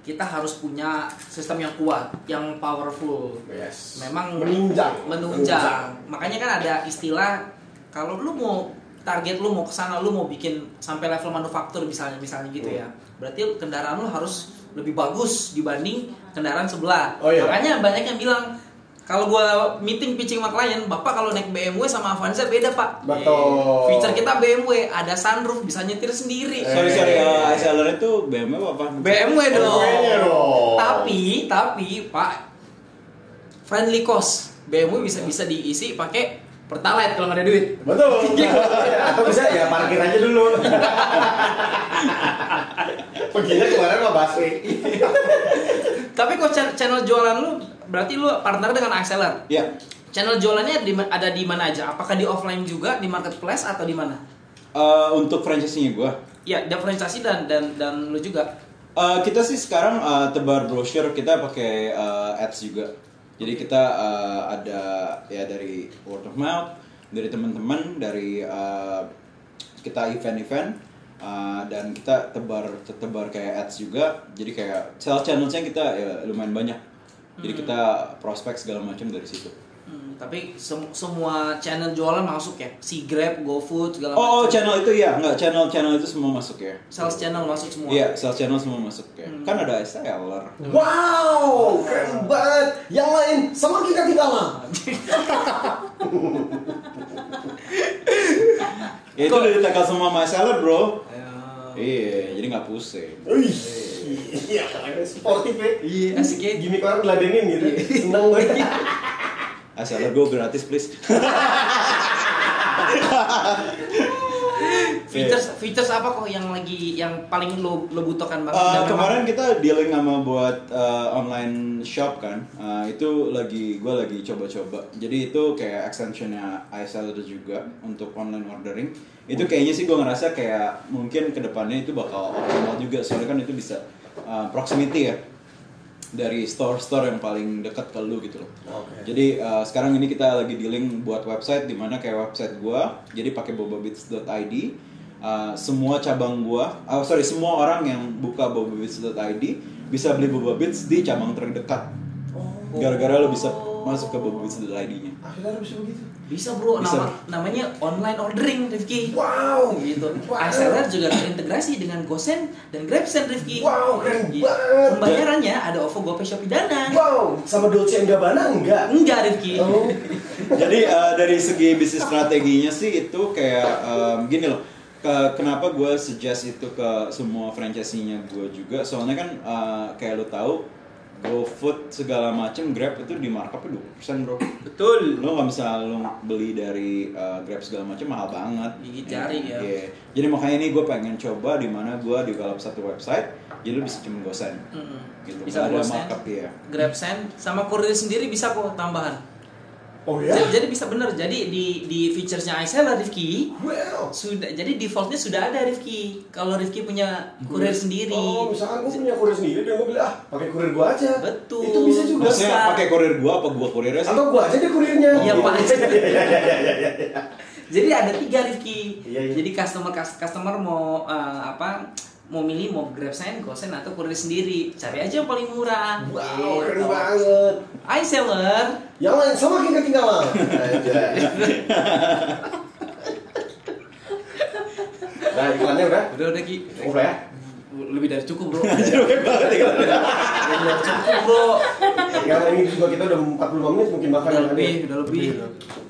Speaker 1: Kita harus punya sistem yang kuat yang powerful
Speaker 2: Yes.
Speaker 1: memang
Speaker 2: menunjang.
Speaker 1: menunjang makanya kan ada istilah kalau lu mau target lu mau ke sana lu mau bikin sampai level manufaktur misalnya misalnya gitu
Speaker 2: Hmm.
Speaker 1: ya berarti kendaraan lu harus lebih bagus dibanding kendaraan sebelah
Speaker 2: Oh, iya.
Speaker 1: makanya banyak yang bilang kalau gua meeting pitching sama klien bapak kalau naik BMW sama Avanza beda pak
Speaker 2: Betul.
Speaker 1: feature kita BMW ada sunroof bisa nyetir sendiri
Speaker 2: Eh.
Speaker 3: sorry sorry uh, Aseller itu BMW apa
Speaker 1: BMW dong.
Speaker 2: BMW dong.
Speaker 1: Tapi tapi Pak friendly cost. BMW bisa bisa diisi pakai pertalite kalau nggak ada duit.
Speaker 2: Betul. Atau bisa ya parkir aja dulu. Perginya kemarin mah busway.
Speaker 1: Tapi kok channel, channel jualan lu berarti lu partner dengan Axeler.
Speaker 3: ya
Speaker 1: Channel jualannya di, ada di mana aja? Apakah di offline juga di marketplace atau di mana?
Speaker 3: uh, untuk franchise-nya gua
Speaker 1: Ya, dan franchise dan dan dan lu juga.
Speaker 3: Uh, kita sih sekarang uh, tebar brochure kita pakai uh, ads juga. Jadi kita uh, ada ya dari word of mouth, dari teman-teman, dari uh, kita event-event uh, dan kita tebar tebar kayak ads juga. Jadi kayak sales channelsnya kita ya lumayan banyak. Jadi kita prospek segala macam dari situ.
Speaker 1: Hmm, tapi sem- semua channel jualan masuk ya. Si Grab, GoFood segala
Speaker 3: Oh, oh,
Speaker 1: macam.
Speaker 3: channel itu ya, nggak channel channel itu semua masuk ya.
Speaker 1: Sales channel masuk semua.
Speaker 3: Iya, sales channel semua masuk ya.
Speaker 1: Hmm.
Speaker 3: Kan ada seller.
Speaker 2: Wow, keren banget. Yang lain sama kita ketinggalan.
Speaker 3: Ya, itu udah ditekan semua seller, bro.
Speaker 1: Ya.
Speaker 3: Iya, jadi nggak pusing.
Speaker 2: Iya, sportif ya.
Speaker 1: Iya, asik ya.
Speaker 2: Gimik orang ngeladenin gitu. Seneng gue.
Speaker 3: Seller gue gratis please.
Speaker 1: Features features apa kok yang lagi yang paling lo lo butuhkan banget?
Speaker 3: Uh,
Speaker 1: Dan memang-
Speaker 3: kemarin kita dealing sama buat uh, online shop kan, Uh, itu lagi gue lagi coba-coba. Jadi itu kayak extensionnya iSeller juga untuk online ordering. Itu kayaknya sih gue ngerasa kayak mungkin ke depannya itu bakal optimal juga soalnya kan itu bisa uh, proximity ya dari store-store yang paling dekat ke lu gitu loh.
Speaker 2: Oke.
Speaker 3: Jadi uh, sekarang ini kita lagi dealing buat website di mana kayak website gua, jadi pakai bobabits.id. Uh, semua cabang gua, oh sorry semua orang yang buka bobabits.id bisa beli bobabits di cabang terdekat. Gara-gara lo bisa masuk ke bobabits.id-nya.
Speaker 2: Akhirnya bisa begitu.
Speaker 1: Bisa bro,
Speaker 3: Bisa.
Speaker 1: nama namanya online ordering Rifki.
Speaker 2: Wow.
Speaker 1: Gitu.
Speaker 2: Wow.
Speaker 1: iSeller juga terintegrasi dengan GoSend dan GrabSend Rifki.
Speaker 2: Wow, keren
Speaker 1: Iya.
Speaker 2: banget.
Speaker 1: Pembayarannya ada OVO, GoPay, Shopee, Dana.
Speaker 2: Wow, sama Dolce Gabbana enggak?
Speaker 1: Enggak Rifki.
Speaker 2: Oh.
Speaker 3: Jadi eh, dari segi bisnis strateginya sih itu kayak em, gini loh. Ke- kenapa gue suggest itu ke semua franchise-nya gue juga? Soalnya kan eh, kayak lo tahu GoFood segala macem Grab itu di markupnya 20% bro.
Speaker 1: Betul.
Speaker 3: Lo nggak bisa lo beli dari eh, Grab segala macem mahal banget.
Speaker 1: Gigit jari ya.
Speaker 3: Iya. Jadi makanya ini gue pengen coba di mana gue develop satu website, jadi lo bisa cuma gosen.
Speaker 1: Mm-mm.
Speaker 3: Gitu.
Speaker 1: Bisa GoSend,
Speaker 3: markup ya.
Speaker 1: GrabSend, sama kurir sendiri bisa kok tambahan.
Speaker 2: Oh ya?
Speaker 1: Jadi, jadi bisa bener. Jadi di di featuresnya iSeller Rifki
Speaker 2: Well.
Speaker 1: sudah jadi defaultnya sudah ada Rifki. Kalau Rifki punya kurir sendiri.
Speaker 2: Oh, misalkan gue punya kurir sendiri dan gue bilang ah pakai kurir gue aja.
Speaker 1: Betul.
Speaker 2: Itu bisa juga.
Speaker 3: Maksudnya pakai kurir gua apa gua kurirnya sih?
Speaker 2: Atau gue aja deh kurirnya.
Speaker 1: Iya, Pak.
Speaker 2: Iya, iya, iya, iya, iya, iya.
Speaker 1: Jadi ada tiga Rifki.
Speaker 2: Iya, iya.
Speaker 1: Jadi customer customer mau eh, apa? Mau milih mau GrabSend, GoSend atau kurir sendiri. Cari aja yang paling murah.
Speaker 2: Wow, keren
Speaker 1: Gitu.
Speaker 2: banget.
Speaker 1: iSeller
Speaker 2: Yang lain semakin ketinggalan. Aja. Nah, iklannya udah.
Speaker 1: udah udah Ki.
Speaker 2: Lah ya.
Speaker 1: Lebih dari cukup, Bro.
Speaker 3: Lebih banget ya.
Speaker 1: Lebih dari cukup, Bro.
Speaker 2: Yang ini juga kita udah 45 menit mungkin bahkan
Speaker 1: Udah lebih, udah lebih.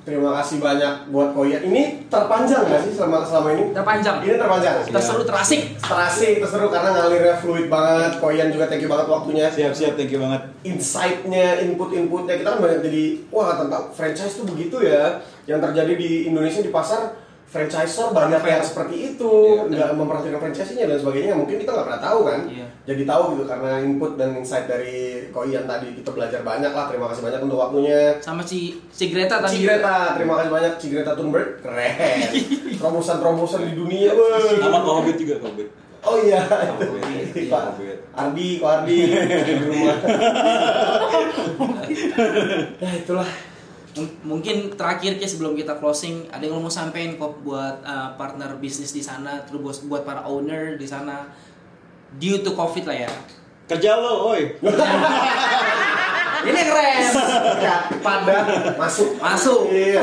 Speaker 2: Terima kasih banyak buat Koya. Ini terpanjang nggak sih selama selama ini?
Speaker 1: Terpanjang.
Speaker 2: Ini terpanjang.
Speaker 1: Terseru terasik.
Speaker 2: Terasik, terseru karena ngalirnya fluid banget. Koyan juga thank you banget waktunya.
Speaker 3: Siap siap thank you banget.
Speaker 2: Insight-nya, input-inputnya kita kan banyak jadi wah tentang franchise tuh begitu ya. Yang terjadi di Indonesia di pasar franchisor banyak yang seperti itu,
Speaker 1: Iya,
Speaker 2: nggak memperhatikan franchise-nya dan sebagainya. Mungkin kita nggak pernah tahu kan.
Speaker 1: Iya.
Speaker 2: Jadi tahu gitu karena input dan insight dari Koyan tadi kita belajar banyak lah. Terima kasih banyak untuk waktunya.
Speaker 1: Sama si si Greta tadi.
Speaker 2: Cigreta, terima kasih banyak Cigreta Thunberg, keren. Terobosan-terobosan di dunia, weh.
Speaker 3: Sama Kohobit juga Kohobit.
Speaker 2: Oh iya, itu
Speaker 3: Iya,
Speaker 2: Pak. Ardi, Ko Ardi di rumah. ya itulah.
Speaker 1: M- mungkin terakhir Ki, sebelum kita closing ada yang lo mau sampein kok buat uh, partner bisnis di sana terus buat, buat para owner di sana due to covid lah ya
Speaker 3: Kerja lo, oi.
Speaker 1: ini keren
Speaker 2: Ya, pada masuk.
Speaker 1: Masuk.
Speaker 2: Iya.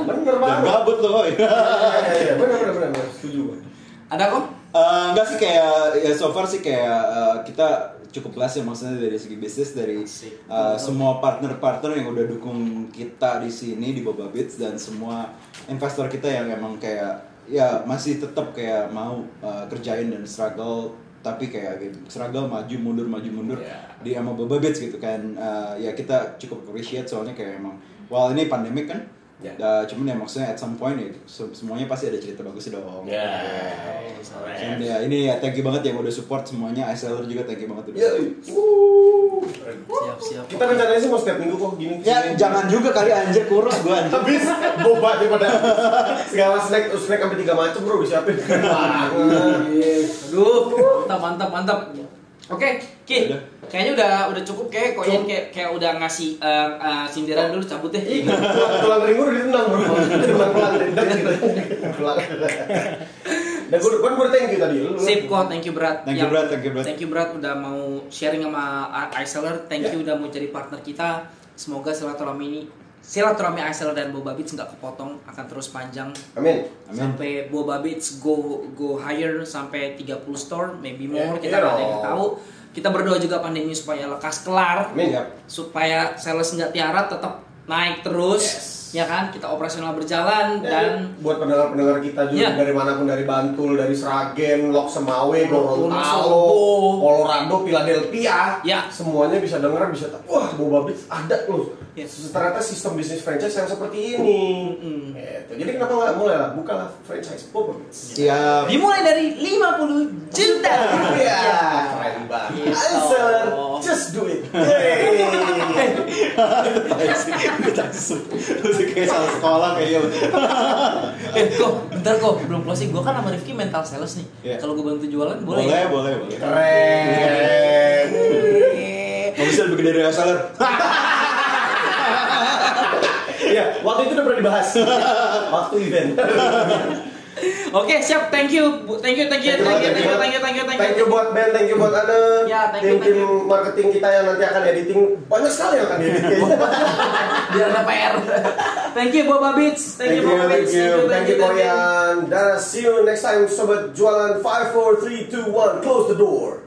Speaker 2: Bener banget.
Speaker 3: gabut lo, oi.
Speaker 2: Iya, iya, iya. Bener, bener, bener. Setuju.
Speaker 1: ada kok
Speaker 3: Eh, enggak sih kayak ya so far sih kayak eh, kita cukup blessed ya maksudnya dari segi bisnis dari eh, semua partner-partner yang udah dukung kita di sini di Boba Beats dan semua investor kita yang emang kayak ya masih tetap kayak mau eh, kerjain dan struggle tapi kayak gitu, struggle maju mundur maju mundur
Speaker 1: Iya.
Speaker 3: di sama Boba Beats gitu kan Eh, ya kita cukup appreciate soalnya kayak emang well ini pandemik kan
Speaker 2: Ya.
Speaker 3: Eh, cuman ya maksudnya at some point ya se- semuanya pasti ada cerita bagus dong.
Speaker 2: Ya.
Speaker 3: dan ya ini ya thank you banget yang udah support semuanya. iSeller juga thank you banget udah
Speaker 2: Ya, wuh.
Speaker 1: siap siap.
Speaker 2: Kita rencananya sih mau setiap minggu kok gini.
Speaker 3: ya jangan juga kali anjir kurus gua anjir.
Speaker 2: Habis boba daripada segala snack snack sampai tiga macam bro disiapin.
Speaker 1: Aduh mantap mantap mantap. Oke Ki.
Speaker 3: Udah.
Speaker 1: Kayaknya udah udah cukup kayak kok kayak kayak udah ngasih eh, eh, sindiran dulu cabut deh
Speaker 2: Ih, tulang, tulang ring gue udah ditendang bro tulang tulang dendam gitu tulang dan gue gue udah thank you tadi
Speaker 1: Sip kok, thank you berat.
Speaker 3: Thank you, Brad. Thank you, Brad.
Speaker 1: Thank you berat udah mau sharing sama iSeller. Thank you udah mau jadi partner kita. Semoga silaturahmi ini silaturahmi iSeller dan Boba Beats nggak kepotong, akan terus panjang
Speaker 2: amin
Speaker 3: Amin.
Speaker 1: sampai Boba Beats go go higher sampai 30 store, maybe more.
Speaker 2: Ya,
Speaker 1: kita
Speaker 2: iya
Speaker 1: nggak ada yang
Speaker 2: dong.
Speaker 1: tahu. Kita berdoa juga pandemi supaya lekas kelar,
Speaker 2: amin ya
Speaker 1: supaya sales nggak tiara tetap naik terus, ya kan? Kita operasional berjalan dan
Speaker 2: buat pendengar-pendengar kita juga
Speaker 1: Iya.
Speaker 2: dari mana pun dari Bantul, dari Sragen, Lok Semawe, Gorontalo. Colorado, Philadelphia,
Speaker 1: Ya.
Speaker 2: semuanya bisa denger, bisa. Wah, Boba Beats ada loh.
Speaker 1: Ya.
Speaker 2: Ternyata sistem bisnis franchise yang seperti ini.
Speaker 1: Mm-mm.
Speaker 2: Gitu. Jadi kenapa nggak mulai lah, bukalah franchise Boba Beats.
Speaker 3: siap
Speaker 1: dimulai dari 50 juta.
Speaker 2: Iya, keren banget.
Speaker 1: Gitu.
Speaker 2: Answer, just do it. Yeay.
Speaker 3: Kayak salah sekolah kayaknya
Speaker 1: eh kok bentar kok belum closing gue kan sama Rifki mental sales nih
Speaker 3: Iya.
Speaker 1: kalau gue bantu jualan boleh,
Speaker 3: boleh
Speaker 1: ya?
Speaker 3: boleh boleh
Speaker 2: Keren.
Speaker 3: Nggak bisa lebih gede dari iSeller
Speaker 2: Iya, waktu itu udah pernah dibahas. waktu event.
Speaker 1: Oke, siap. Thank you. Thank you, thank you, thank you, thank you, thank you, thank you, thank
Speaker 2: Thank you
Speaker 1: you.
Speaker 2: buat Ben, thank you buat Ane
Speaker 1: Ya, thank you, thank you.
Speaker 2: marketing kita yang nanti akan editing Banyak sekali yang akan kayaknya
Speaker 1: Biar ada PR. Thank you Boba Beats. Thank you Boba
Speaker 2: thank
Speaker 1: Beats.
Speaker 2: you, thank you,
Speaker 1: thank you.
Speaker 2: Koyan. Dan see you next time, sobat jualan 5, 4, 3, 2, 1, close the door.